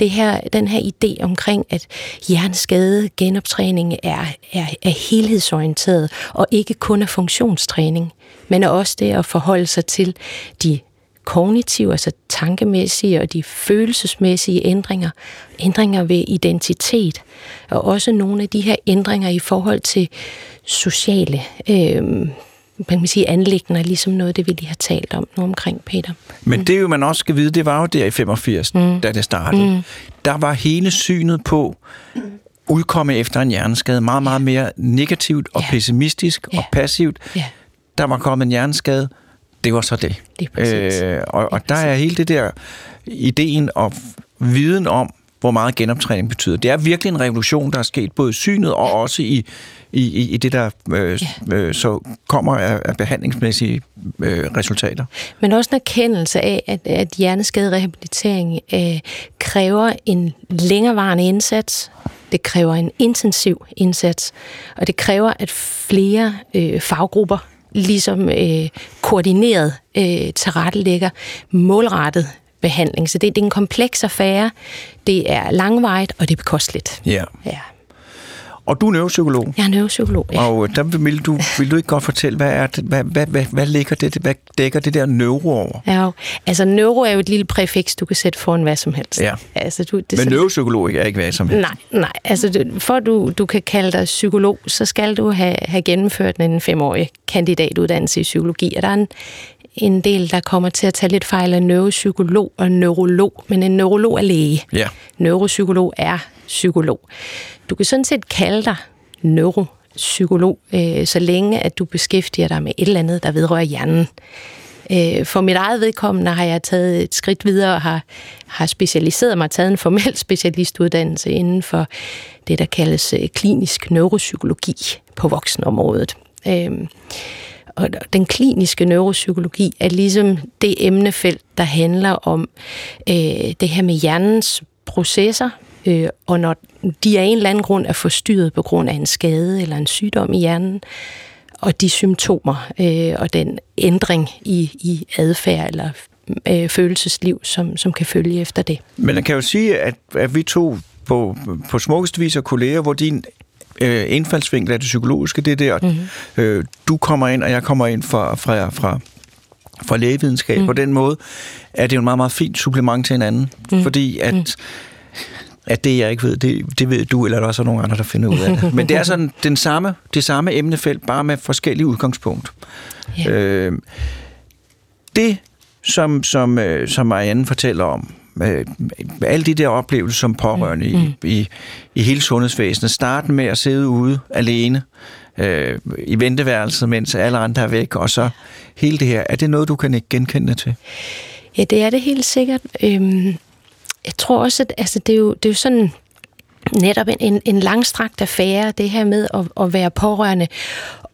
Det her, den her idé omkring, at hjerneskade genoptræning er, er, er helhedsorienteret og ikke kun er funktionstræning, men er også det at forholde sig til de kognitive, altså tankemæssige og de følelsesmæssige ændringer, ændringer ved identitet, og også nogle af de her ændringer i forhold til sociale øh, man kan sige, anlæggende, ligesom noget det, vi lige har talt om nu omkring Peter. Men det jo, man også skal vide, det var jo der i 85, mm. da det startede. Mm. Der var hele synet på udkomme efter en hjerneskade meget, meget mere negativt og Ja. pessimistisk Ja. og passivt. Ja. Der var kommet en hjerneskade, det var så det. Lige præcis. Øh, og, og Lige der er hele det der ideen og viden om, hvor meget genoptræning betyder. Det er virkelig en revolution, der er sket både i synet og også i, i, i- det, der øh, øh, så kommer af, af behandlingsmæssige øh, resultater. Men også en erkendelse af, at, at hjerneskaderehabilitering øh, kræver en længerevarende indsats. Det kræver en intensiv indsats, og det kræver, at flere øh, faggrupper ligesom øh, koordineret øh, tilrettelægger målrettet behandling. Så det, det er en kompleks affære, det er langvejt, og det er bekosteligt. Ja. Ja. Og du er neuropsykolog. Jeg er neuropsykolog. Ja. Og øh, der vil du, vil du ikke godt fortælle, hvad, er det, hvad, hvad, hvad, hvad, ligger det, hvad dækker det der neuro over? Ja, altså neuro er jo et lille præfiks, du kan sætte foran hvad som helst. Ja. Altså, du, det Men så- neuropsykolog er ikke hvad som helst. Nej, nej. Altså, det- for du, du kan kalde dig psykolog, så skal du have, have gennemført en femårig kandidatuddannelse i psykologi. Og der er en, en del, der kommer til at tage lidt fejl af neuropsykolog og neurolog. Men en neurolog er læge. Ja. Neuropsykolog er psykolog. Du kan sådan set kalde dig neuropsykolog, øh, så længe at du beskæftiger dig med et eller andet, der vedrører hjernen. Øh, For mit eget vedkommende har jeg taget et skridt videre og har, har specialiseret mig, taget en formel specialistuddannelse inden for det, der kaldes øh, klinisk neuropsykologi på voksenområdet. Øh, Og den kliniske neuropsykologi er ligesom det emnefelt, der handler om øh, det her med hjernens processer, øh, og når de af en eller anden grund er forstyrret på grund af en skade eller en sygdom i hjernen, og de symptomer øh, og den ændring i, i adfærd eller øh, følelsesliv, som, som kan følge efter det. Men man kan jo sige, at, at vi to på, på smukkeste vis af kolleger, hvor din øh, indfaldsvinkel er det psykologiske, det der. Mm-hmm. Øh, du kommer ind, og jeg kommer ind fra, fra, fra, fra lægevidenskab. Mm. På den måde er det jo en meget, meget fint supplement til hinanden, mm. fordi at... Mm at det, jeg ikke ved, det, det ved du, eller er der også nogle andre, der finder ud af det. Men det er sådan den samme, det samme emnefelt, bare med forskellige udgangspunkt. Yeah. Øh, det, som, som, øh, som Marianne fortæller om, øh, alle de der oplevelser som pårørende mm. i, i, i hele sundhedsvæsenet, starten med at sidde ude alene øh, i venteværelset, mens alle andre er væk, og så hele det her, er det noget, du kan ikke genkende til? Ja, det er det helt sikkert. Øhm, jeg tror også, at altså, det, er jo, det er jo sådan netop en, en, en langstrakt affære, det her med at, at være pårørende,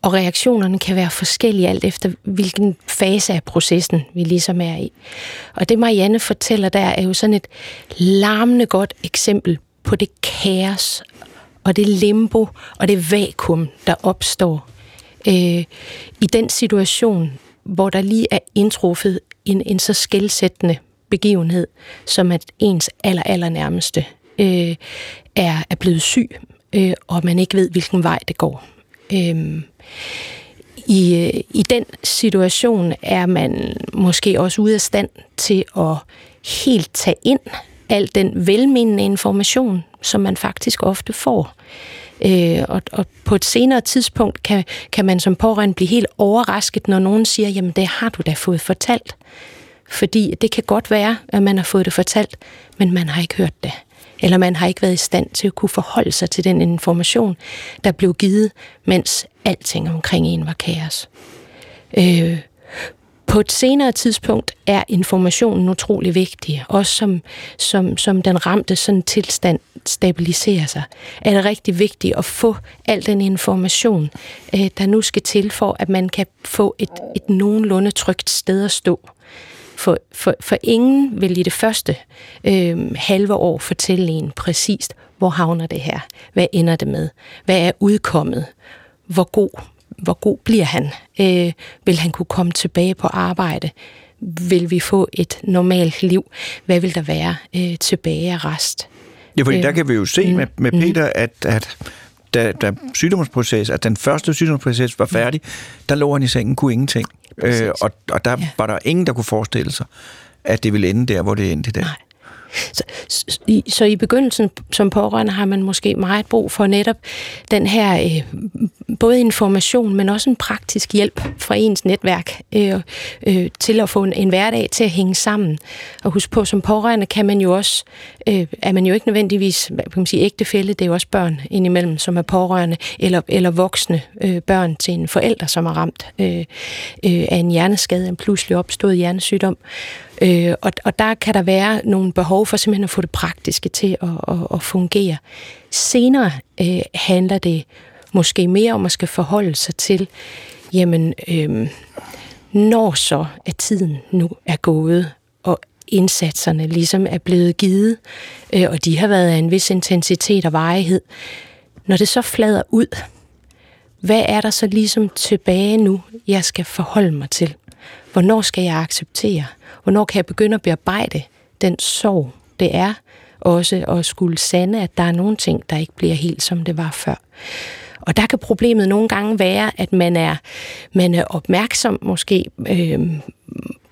og reaktionerne kan være forskellige alt efter, hvilken fase af processen vi ligesom er i. Og det Marianne fortæller der, er jo sådan et larmende godt eksempel på det kaos og det limbo og det vakuum, der opstår øh, i den situation, hvor der lige er indtruffet en, en så skældsættende begivenhed, som at ens aller, aller nærmeste øh, er, er blevet syg, øh, og man ikke ved, hvilken vej det går. Øhm, øh, i, I den situation er man måske også ude af stand til at helt tage ind al den velmenende information, som man faktisk ofte får. Øh, og, og på et senere tidspunkt kan, kan man som pårørende blive helt overrasket, når nogen siger, jamen det har du da fået fortalt. Fordi det kan godt være, at man har fået det fortalt, men man har ikke hørt det. Eller man har ikke været i stand til at kunne forholde sig til den information, der blev givet, mens alting omkring en var kaos. Øh, på et senere tidspunkt er informationen utrolig vigtig, også som, som, som den ramte sådan tilstand stabiliserer sig. Er det rigtig vigtigt at få al den information, øh, der nu skal til for, at man kan få et, et nogenlunde trygt sted at stå. For, for, for ingen vil i det første øh, halve år fortælle en præcist, hvor havner det her? Hvad ender det med? Hvad er udkommet? Hvor god, hvor god bliver han? Øh, vil han kunne komme tilbage på arbejde? Vil vi få et normalt liv? Hvad vil der være øh, tilbage af rest? Ja, fordi øh, der kan vi jo se mm, med, med mm. Peter, at, at da, da sygdomsproces, at den første sygdomsproces var færdig, der lå han i sengen, kunne ingenting. Øh, og, og der ja. var der ingen, der kunne forestille sig, at det ville ende der, hvor det endte i dag. Nej. Så, så, i, så i begyndelsen som pårørende har man måske meget brug for netop den her øh, både information, men også en praktisk hjælp fra ens netværk øh, øh, til at få en, en hverdag til at hænge sammen. Og husk på, som pårørende kan man jo også, øh, er man jo ikke nødvendigvis hvad kan man sige, ægtefælde, det er jo også børn indimellem, som er pårørende, eller, eller voksne øh, børn til en forælder, som er ramt øh, øh, af en hjerneskade, en pludselig opstået hjernesygdom. Øh, og, og der kan der være nogle behov for simpelthen at få det praktiske til at, at, at fungere. Senere øh, handler det måske mere om at skal forholde sig til, jamen, øh, når så at tiden nu er gået, og indsatserne ligesom er blevet givet, øh, og de har været af en vis intensitet og varighed, når det så flader ud, hvad er der så ligesom tilbage nu, jeg skal forholde mig til? Hvornår skal jeg acceptere? Hvornår kan jeg begynde at bearbejde den sorg, det er også at skulle sande, at der er nogle ting, der ikke bliver helt som det var før. Og der kan problemet nogle gange være, at man er, man er opmærksom måske øh,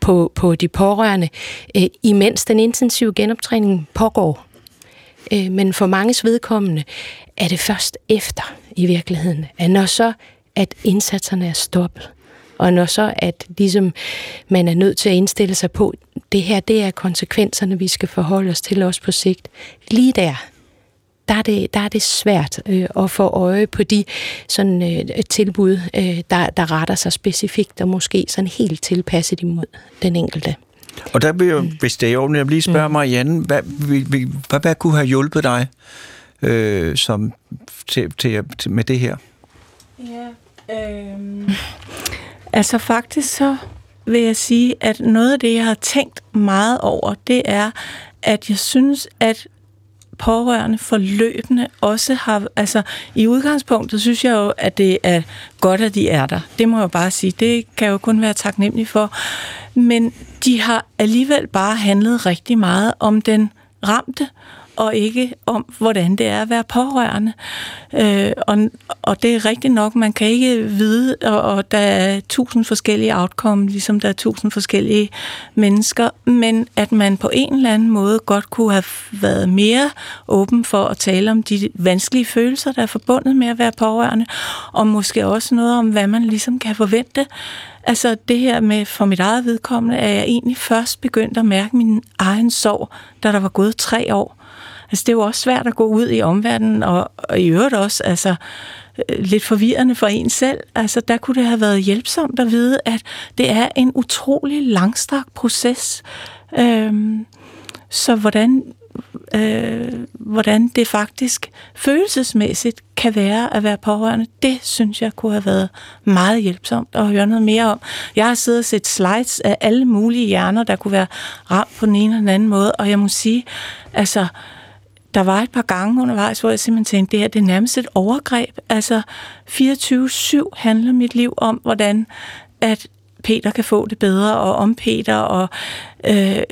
på, på de pårørende, øh, imens den intensive genoptræning pågår. Øh, men for manges vedkommende er det først efter i virkeligheden, at når så at indsatserne er stoppet, og når så at ligesom man er nødt til at indstille sig på, det her det er konsekvenserne, vi skal forholde os til os på sigt. Lige der, der er det, der er det svært øh, at få øje på de sådan, øh, tilbud, øh, der, der retter sig specifikt og måske sådan helt tilpasset imod den enkelte. Og der vil jeg, mm. hvis det er ordentligt, jeg lige spørge mm. Marianne, hvad, hvad, hvad, hvad kunne have hjulpet dig øh, som, til, til, til, med det her? Ja, øh, Altså faktisk så vil jeg sige, at noget af det, jeg har tænkt meget over, det er, at jeg synes, at pårørende forløbende også har, altså i udgangspunktet synes jeg jo, at det er godt, at de er der. Det må jeg bare sige. Det kan jeg jo kun være taknemmelig for. Men de har alligevel bare handlet rigtig meget om den ramte, og ikke om, hvordan det er at være pårørende. Øh, og, og det er rigtigt nok, man kan ikke vide, og, og der er tusind forskellige outcome, ligesom der er tusind forskellige mennesker, men at man på en eller anden måde godt kunne have været mere åben for at tale om de vanskelige følelser, der er forbundet med at være pårørende, og måske også noget om, hvad man ligesom kan forvente. Altså det her med, for mit eget vedkommende, er jeg egentlig først begyndt at mærke min egen sorg, da der var gået tre år. Altså det er jo også svært at gå ud i omverdenen, og, og i øvrigt også altså, øh, lidt forvirrende for en selv. Altså der kunne det have været hjælpsomt at vide, at det er en utrolig langstrakt proces. Øhm, så hvordan øh, hvordan det faktisk følelsesmæssigt kan være at være pårørende, det synes jeg kunne have været meget hjælpsomt at høre noget mere om. Jeg har siddet og set slides af alle mulige hjerner, der kunne være ramt på den ene eller den anden måde, og jeg må sige, altså, der var et par gange undervejs, hvor jeg simpelthen tænkte, det her det er nærmest et overgreb. Altså 24-7 handler mit liv om, hvordan at Peter kan få det bedre, og om Peter, og øh,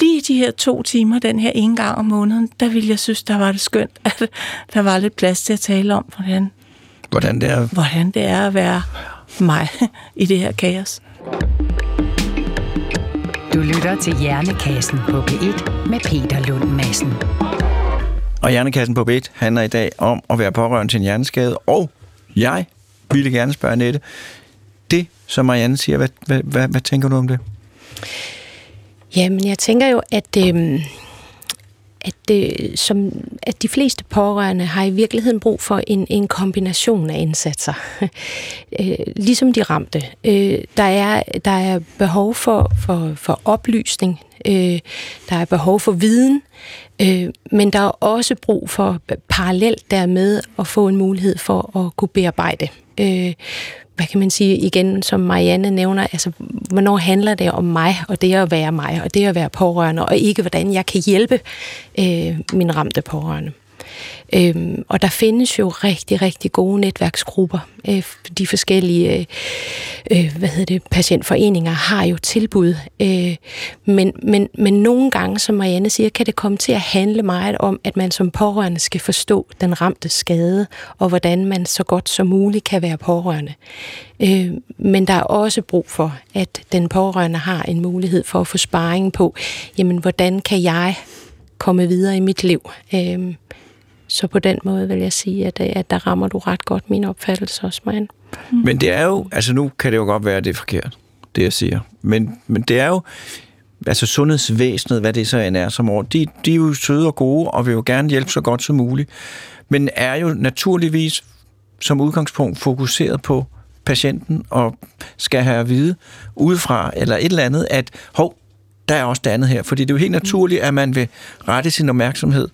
lige de her to timer, den her ene gang om måneden, der ville jeg synes, der var det skønt, at der var lidt plads til at tale om, hvordan, hvordan, det, er. hvordan det er at være mig i det her kaos. Du lytter til Hjernekassen på P1 med Peter Lund Madsen. Og Hjernekassen på B1 handler i dag om at være pårørende til en hjerneskade, og jeg ville gerne spørge Nette, det, som Marianne siger, hvad, hvad, hvad, hvad tænker du om det? Jamen, jeg tænker jo, at, øh, at, det, som, at de fleste pårørende har i virkeligheden brug for en, en kombination af indsatser. Øh, ligesom de ramte. Øh, der, er, der er behov for, for, for oplysning, der er behov for viden, men der er også brug for parallelt dermed at få en mulighed for at kunne bearbejde. Hvad kan man sige, igen, som Marianne nævner, altså, hvornår handler det om mig, og det at være mig, og det at være pårørende, og ikke hvordan jeg kan hjælpe øh, min ramte pårørende. Øhm, og der findes jo rigtig, rigtig gode netværksgrupper. Øh, de forskellige øh, øh, hvad hedder det, patientforeninger har jo tilbud. Øh, men, men, men nogle gange, som Marianne siger, kan det komme til at handle meget om, at man som pårørende skal forstå den ramte skade, og hvordan man så godt som muligt kan være pårørende. Øh, men der er også brug for, at den pårørende har en mulighed for at få sparring på, jamen hvordan kan jeg komme videre i mit liv? Øh, så på den måde vil jeg sige, at, at der rammer du ret godt min opfattelse også, Marianne. Mm. Men det er jo, altså nu kan det jo godt være, at det er forkert, det jeg siger. Men, men det er jo, altså sundhedsvæsenet, hvad det så end er som år, de, de er jo søde og gode, og vil jo gerne hjælpe så godt som muligt. Men er jo naturligvis som udgangspunkt fokuseret på patienten, og skal have at vide udefra, eller et eller andet, at hov, der er også det andet her, fordi det er jo helt naturligt, at man vil rette sin opmærksomhed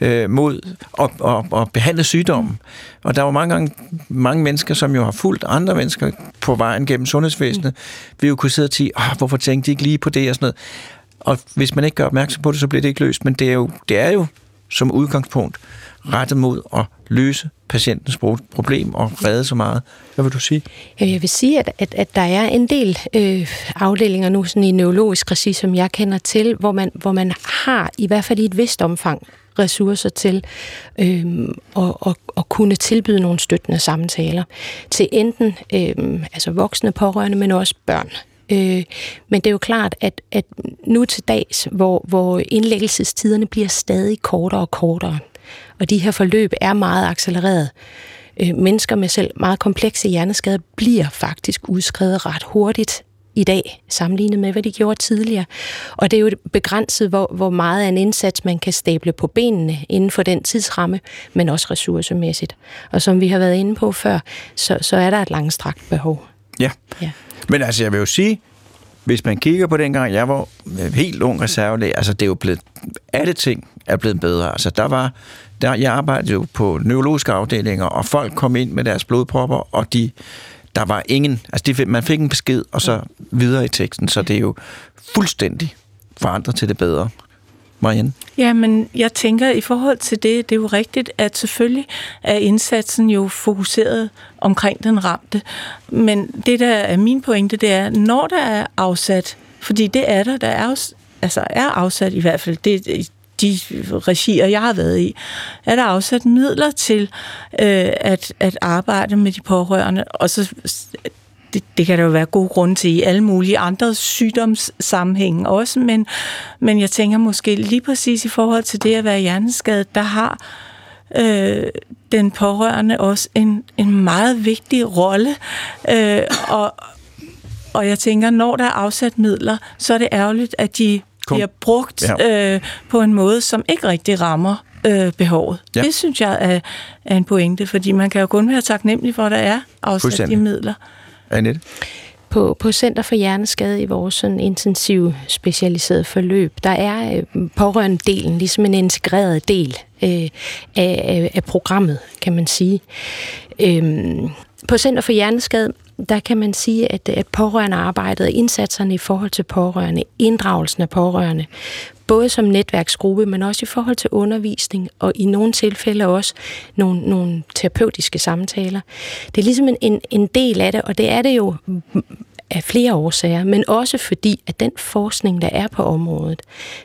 øh, mod at, at, at behandle sygdommen. Og der er jo mange, gange, mange mennesker, som jo har fulgt andre mennesker på vejen gennem sundhedsvæsenet, vil jo kunne sidde og sige, hvorfor tænkte de ikke lige på det og sådan noget. Og hvis man ikke gør opmærksom på det, så bliver det ikke løst. Men det er jo, det er jo som udgangspunkt rettet mod at løse patientens problem og redde så meget. Hvad vil du sige? Jeg vil sige, at, at, at der er en del øh, afdelinger nu sådan i neurologisk regi, som jeg kender til, hvor man, hvor man har i hvert fald i et vist omfang ressourcer til øh, at, at, at kunne tilbyde nogle støttende samtaler til enten øh, altså voksne pårørende, men også børn. Øh, men det er jo klart, at, at nu til dags, hvor, hvor indlæggelsestiderne bliver stadig kortere og kortere, og de her forløb er meget accelereret. Øh, mennesker med selv meget komplekse hjerneskader bliver faktisk udskrevet ret hurtigt i dag, sammenlignet med, hvad de gjorde tidligere. Og det er jo begrænset, hvor, hvor meget af en indsats man kan stable på benene inden for den tidsramme, men også ressourcemæssigt. Og som vi har været inde på før, så, så er der et langstrakt behov. Ja. ja, men altså jeg vil jo sige, hvis man kigger på dengang, jeg var helt ung reservelæge, altså det er jo blevet, alle ting er blevet bedre. Altså der var, der, jeg arbejdede jo på neurologiske afdelinger, og folk kom ind med deres blodpropper, og de, der var ingen, altså de, man fik en besked, og så videre i teksten, så det er jo fuldstændig forandret til det bedre. Marianne? Ja, men jeg tænker, i forhold til det, det er jo rigtigt, at selvfølgelig er indsatsen jo fokuseret omkring den ramte. Men det, der er min pointe, det er, når der er afsat, fordi det er der, der er, altså er afsat i hvert fald, det de regier, jeg har været i, er der afsat midler til øh, at, at arbejde med de pårørende, og så det, det kan der jo være gode grunde til i alle mulige andre sygdomssammenhænge også, men, men jeg tænker måske lige præcis i forhold til det at være hjerneskadet, der har øh, den pårørende også en, en meget vigtig rolle, øh, og, og jeg tænker, når der er afsat midler, så er det ærgerligt, at de bliver brugt ja. øh, på en måde, som ikke rigtig rammer øh, behovet. Ja. Det synes jeg er, er en pointe, fordi man kan jo kun være taknemmelig for, at der er afsat de midler. Annette? På, på Center for Hjerneskade i vores sådan intensiv specialiseret forløb, der er øh, pårørende-delen ligesom en integreret del øh, af, af, af programmet, kan man sige. Øhm, på Center for Hjerneskade, der kan man sige, at, at pårørende arbejdet indsatserne i forhold til pårørende, inddragelsen af pårørende, både som netværksgruppe, men også i forhold til undervisning, og i nogle tilfælde også nogle, nogle terapeutiske samtaler. Det er ligesom en, en, en del af det, og det er det jo af flere årsager, men også fordi, at den forskning, der er på området,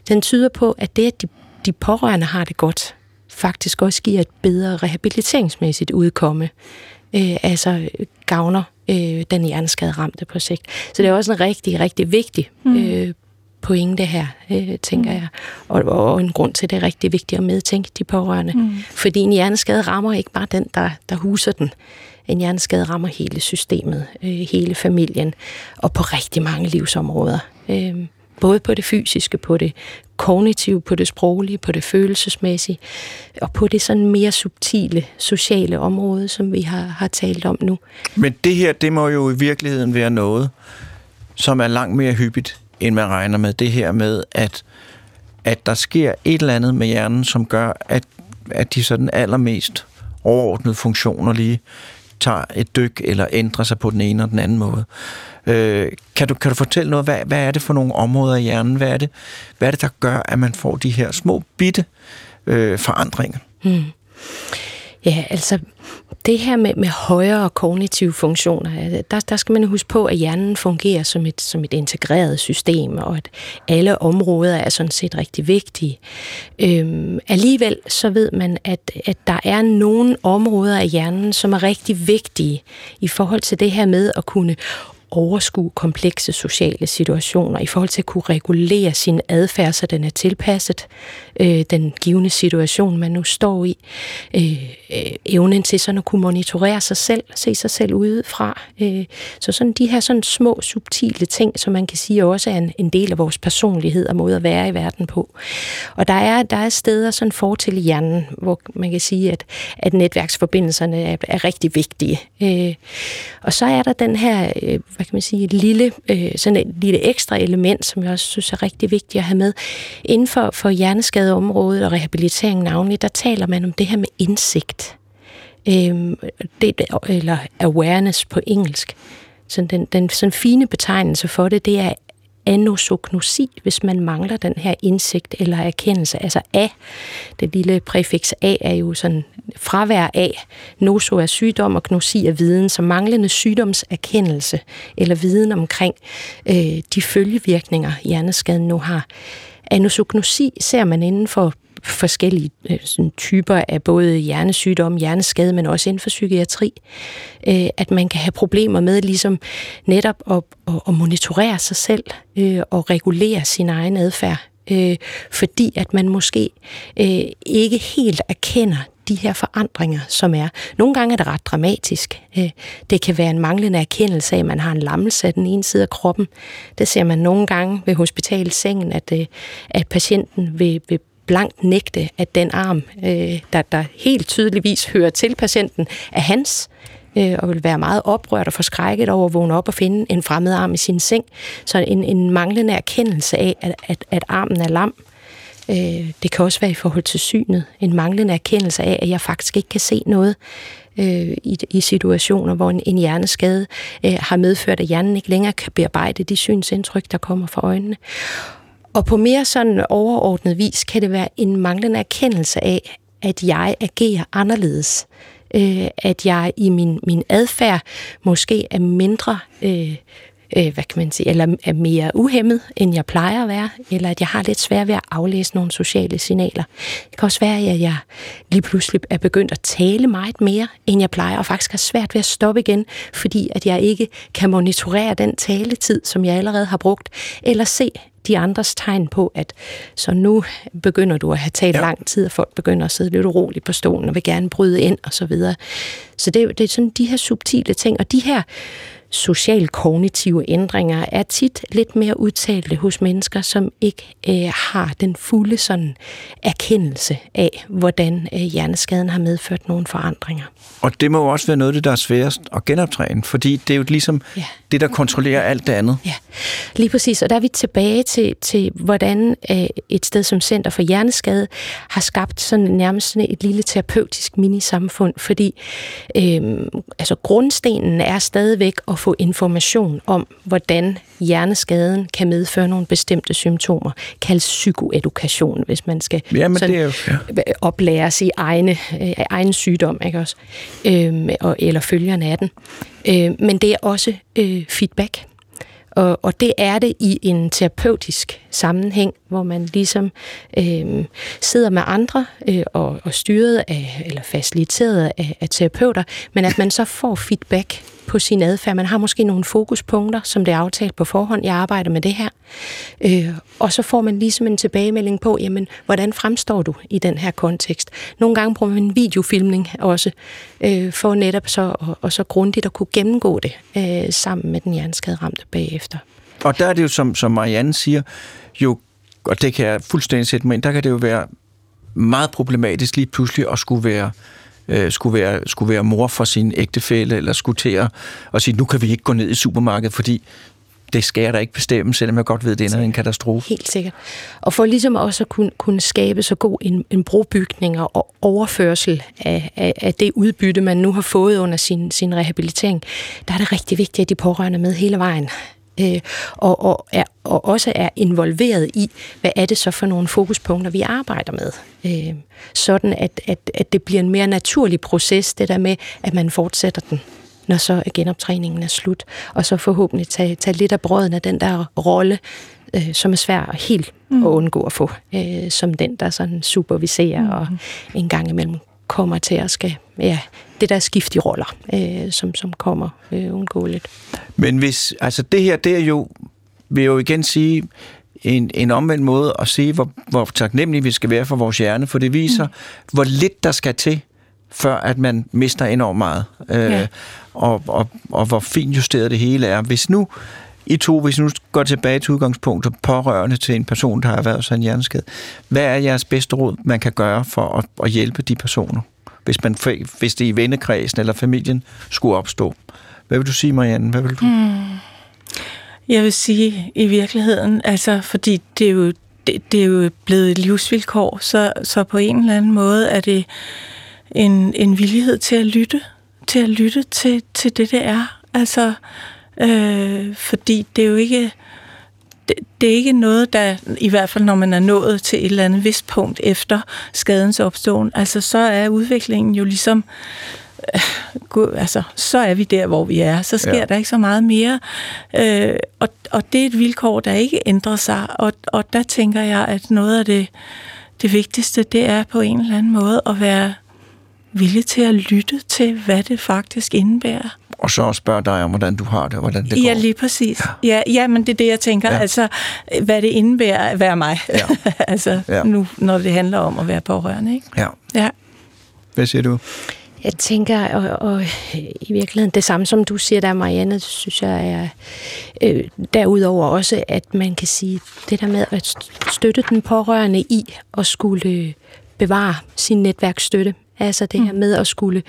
den tyder på, at det, at de, de pårørende har det godt, faktisk også giver et bedre rehabiliteringsmæssigt udkomme. Øh, altså gavner øh, den hjerneskade ramte på sigt. Så det er også en rigtig, rigtig vigtig mm. øh, pointe her, øh, tænker mm. jeg. Og, og en grund til, at det er rigtig vigtigt at medtænke de pårørende. Mm. Fordi en hjerneskade rammer ikke bare den, der, der huser den. En hjerneskade rammer hele systemet, øh, hele familien, og på rigtig mange livsområder. Øh, både på det fysiske, på det kognitive, på det sproglige, på det følelsesmæssige, og på det sådan mere subtile sociale område, som vi har, har talt om nu. Men det her, det må jo i virkeligheden være noget, som er langt mere hyppigt, end man regner med. Det her med, at, at der sker et eller andet med hjernen, som gør, at, at de sådan allermest overordnede funktioner lige tager et dyk eller ændrer sig på den ene og den anden måde. Øh, kan, du, kan du fortælle noget? Hvad, hvad er det for nogle områder i hjernen? Hvad er det, hvad er det der gør, at man får de her små bitte øh, forandringer? Hmm. Ja, altså det her med, med højere kognitive funktioner, der, der skal man huske på, at hjernen fungerer som et, som et integreret system, og at alle områder er sådan set rigtig vigtige. Øhm, alligevel så ved man, at, at der er nogle områder af hjernen, som er rigtig vigtige i forhold til det her med at kunne overskue komplekse sociale situationer, i forhold til at kunne regulere sin adfærd, så den er tilpasset øh, den givende situation, man nu står i. Øh, øh, evnen til sådan at kunne monitorere sig selv, se sig selv udefra. Øh, så sådan de her sådan små, subtile ting, som man kan sige også er en, en del af vores personlighed og måde at være i verden på. Og der er, der er steder sådan fortil i hjernen, hvor man kan sige, at, at netværksforbindelserne er, er rigtig vigtige. Øh, og så er der den her, øh, hvad kan man sige, et lille, øh, sådan et lille ekstra element, som jeg også synes er rigtig vigtigt at have med. Inden for, for hjerneskadeområdet og rehabilitering navnlig, der taler man om det her med indsigt. Øh, det, eller awareness på engelsk. Så den, den sådan fine betegnelse for det, det er anosognosi, hvis man mangler den her indsigt eller erkendelse. Altså A, det lille præfiks A er jo sådan fravær af. Noso er sygdom, og gnosi er viden, så manglende sygdomserkendelse eller viden omkring øh, de følgevirkninger, hjerneskaden nu har. Anosognosi ser man inden for forskellige øh, sådan, typer af både hjernesygdom, hjerneskade, men også inden for psykiatri, øh, at man kan have problemer med ligesom netop at, at, at monitorere sig selv øh, og regulere sin egen adfærd, øh, fordi at man måske øh, ikke helt erkender de her forandringer, som er. Nogle gange er det ret dramatisk. Øh, det kan være en manglende erkendelse af, at man har en lammelse af den ene side af kroppen. Det ser man nogle gange ved hospitalsengen, at, øh, at patienten vil, vil blankt nægte, at den arm, øh, der, der helt tydeligvis hører til patienten, er hans, øh, og vil være meget oprørt og forskrækket over at vågne op og finde en fremmed arm i sin seng. Så en, en manglende erkendelse af, at, at, at armen er lam. Øh, det kan også være i forhold til synet. En manglende erkendelse af, at jeg faktisk ikke kan se noget øh, i, i situationer, hvor en, en hjerneskade øh, har medført, at hjernen ikke længere kan bearbejde de synsindtryk, der kommer fra øjnene. Og på mere sådan overordnet vis kan det være en manglende erkendelse af, at jeg agerer anderledes. Øh, at jeg i min, min adfærd måske er mindre øh, øh, hvad kan man sige, eller er mere uhemmet, end jeg plejer at være, eller at jeg har lidt svært ved at aflæse nogle sociale signaler. Det kan også være, at jeg lige pludselig er begyndt at tale meget mere, end jeg plejer, og faktisk har svært ved at stoppe igen, fordi at jeg ikke kan monitorere den taletid, som jeg allerede har brugt, eller se de andres tegn på, at så nu begynder du at have talt ja. lang tid, og folk begynder at sidde lidt uroligt på stolen og vil gerne bryde ind og så videre. Så det, det er sådan de her subtile ting, og de her social-kognitive ændringer er tit lidt mere udtalte hos mennesker, som ikke øh, har den fulde sådan erkendelse af, hvordan øh, hjerneskaden har medført nogle forandringer. Og det må jo også være noget af det, der er sværest at genoptræne, fordi det er jo ligesom ja. Det, der kontrollerer alt det andet. Ja, lige præcis. Og der er vi tilbage til, til hvordan øh, et sted som Center for Hjerneskade har skabt sådan nærmest sådan et lille terapeutisk minisamfund, fordi øh, altså grundstenen er stadigvæk at få information om, hvordan hjerneskaden kan medføre nogle bestemte symptomer, kaldes psykoedukation, hvis man skal Jamen, sådan, det er jo, ja. oplæres i egne, øh, egen sygdom, ikke også? Øh, og, eller følgerne af den. Øh, men det er også øh, feedback. Og, og det er det i en terapeutisk sammenhæng, hvor man ligesom øh, sidder med andre øh, og, og styret af, eller faciliteret af, af terapeuter, men at man så får feedback på sin adfærd. Man har måske nogle fokuspunkter, som det er aftalt på forhånd. Jeg arbejder med det her. Øh, og så får man ligesom en tilbagemelding på, jamen, hvordan fremstår du i den her kontekst? Nogle gange bruger man en videofilmning også, øh, for netop så, og, og så grundigt at kunne gennemgå det øh, sammen med den hjerneskade ramte bagefter. Og der er det jo, som, som Marianne siger, jo, og det kan jeg fuldstændig sætte mig ind, der kan det jo være meget problematisk lige pludselig at skulle være øh, skulle, være, skulle være mor for sin ægtefælle, eller skulle til at, at sige, nu kan vi ikke gå ned i supermarkedet, fordi det skal jeg da ikke bestemme, selvom jeg godt ved, at det ender en katastrofe. Helt sikkert. Og for ligesom også at kunne, kunne skabe så god en, en brobygning og overførsel af, af, af det udbytte, man nu har fået under sin, sin rehabilitering, der er det rigtig vigtigt, at de pårørende med hele vejen øh, og, og, er, og også er involveret i, hvad er det så for nogle fokuspunkter, vi arbejder med. Øh, sådan at, at, at det bliver en mere naturlig proces, det der med, at man fortsætter den når så genoptræningen er slut, og så forhåbentlig tage, tage lidt af brøden af den der rolle, øh, som er svær helt mm. at undgå at få, øh, som den, der sådan superviserer mm. og en gang imellem kommer til at skal, ja, det der skift i roller, øh, som, som kommer øh, undgåeligt. Men hvis, altså det her, det er jo, vil jeg jo igen sige, en, en omvendt måde at sige, hvor, hvor taknemmelige vi skal være for vores hjerne, for det viser, mm. hvor lidt der skal til, før at man mister enormt meget. Øh, ja. og, og, og hvor fint justeret det hele er. Hvis nu i to, hvis nu går tilbage til udgangspunktet pårørende til en person, der har været sådan en hjerneskade, hvad er jeres bedste råd, man kan gøre for at, at hjælpe de personer? Hvis, man, hvis det i vennekredsen eller familien skulle opstå. Hvad vil du sige, Marianne? Hvad vil du? Hmm. Jeg vil sige i virkeligheden, altså fordi det er jo, det, det er jo blevet et livsvilkår, så, så på en eller anden måde er det en, en villighed til at lytte, til at lytte til, til det, det er. Altså, øh, fordi det er jo ikke det, det er ikke noget, der, i hvert fald når man er nået til et eller andet vist punkt efter skadens opståen, altså så er udviklingen jo ligesom, øh, altså så er vi der, hvor vi er. Så sker ja. der ikke så meget mere. Øh, og, og det er et vilkår, der ikke ændrer sig. Og, og der tænker jeg, at noget af det, det vigtigste, det er på en eller anden måde at være villig til at lytte til, hvad det faktisk indebærer. Og så spørge dig om, hvordan du har det, og hvordan det går. Ja, lige præcis. Ja, ja, ja men det er det, jeg tænker. Ja. Altså, hvad det indebærer at være mig. Ja. altså, ja. nu, når det handler om at være pårørende. Ikke? Ja. ja. Hvad siger du? Jeg tænker, og, og i virkeligheden det samme som du siger der, Marianne, synes jeg er øh, derudover også, at man kan sige, det der med at støtte den pårørende i at skulle bevare sin netværksstøtte, Altså det her mm. med at skulle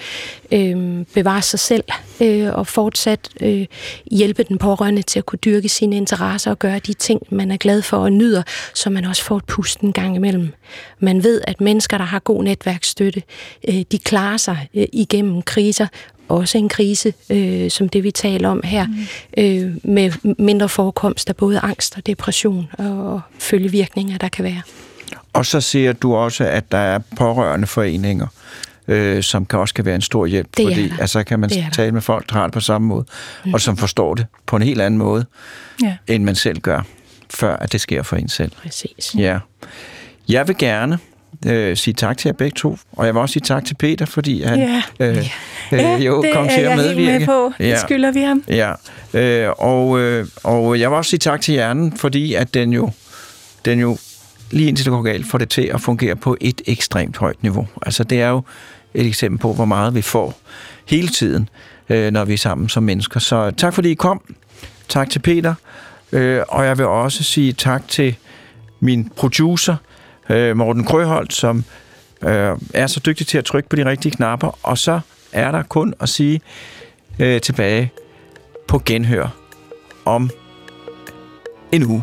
øh, bevare sig selv øh, og fortsat øh, hjælpe den pårørende til at kunne dyrke sine interesser og gøre de ting, man er glad for og nyder, så man også får et pust en gang imellem. Man ved, at mennesker, der har god netværksstøtte, øh, de klarer sig øh, igennem kriser, også en krise, øh, som det vi taler om her, mm. øh, med mindre forekomst af både angst og depression og følgevirkninger, der kan være. Og så ser du også, at der er pårørende foreninger, øh, som kan også kan være en stor hjælp, Det fordi der. altså kan man Det tale med folk, der har det på samme måde, mm. og som forstår det på en helt anden måde, Ja. end man selv gør, før at det sker for en selv. Præcis. Ja. Jeg vil gerne øh, sige tak til jer begge to, og jeg vil også sige tak til Peter, fordi han Ja. øh, Ja, øh, jo det kom til at jeg helt medvirke. med på. Det skylder vi ham. Ja, øh, og, øh, og jeg vil også sige tak til hjernen, fordi at den jo, den jo lige indtil det går galt, får det til at fungere på et ekstremt højt niveau. Altså det er jo et eksempel på, hvor meget vi får hele tiden, øh, når vi er sammen som mennesker. Så tak fordi I kom. Tak til Peter. Øh, og jeg vil også sige tak til min producer, øh, Morten Krøholt, som øh, er så dygtig til at trykke på de rigtige knapper. Og så er der kun at sige øh, tilbage på genhør om en uge.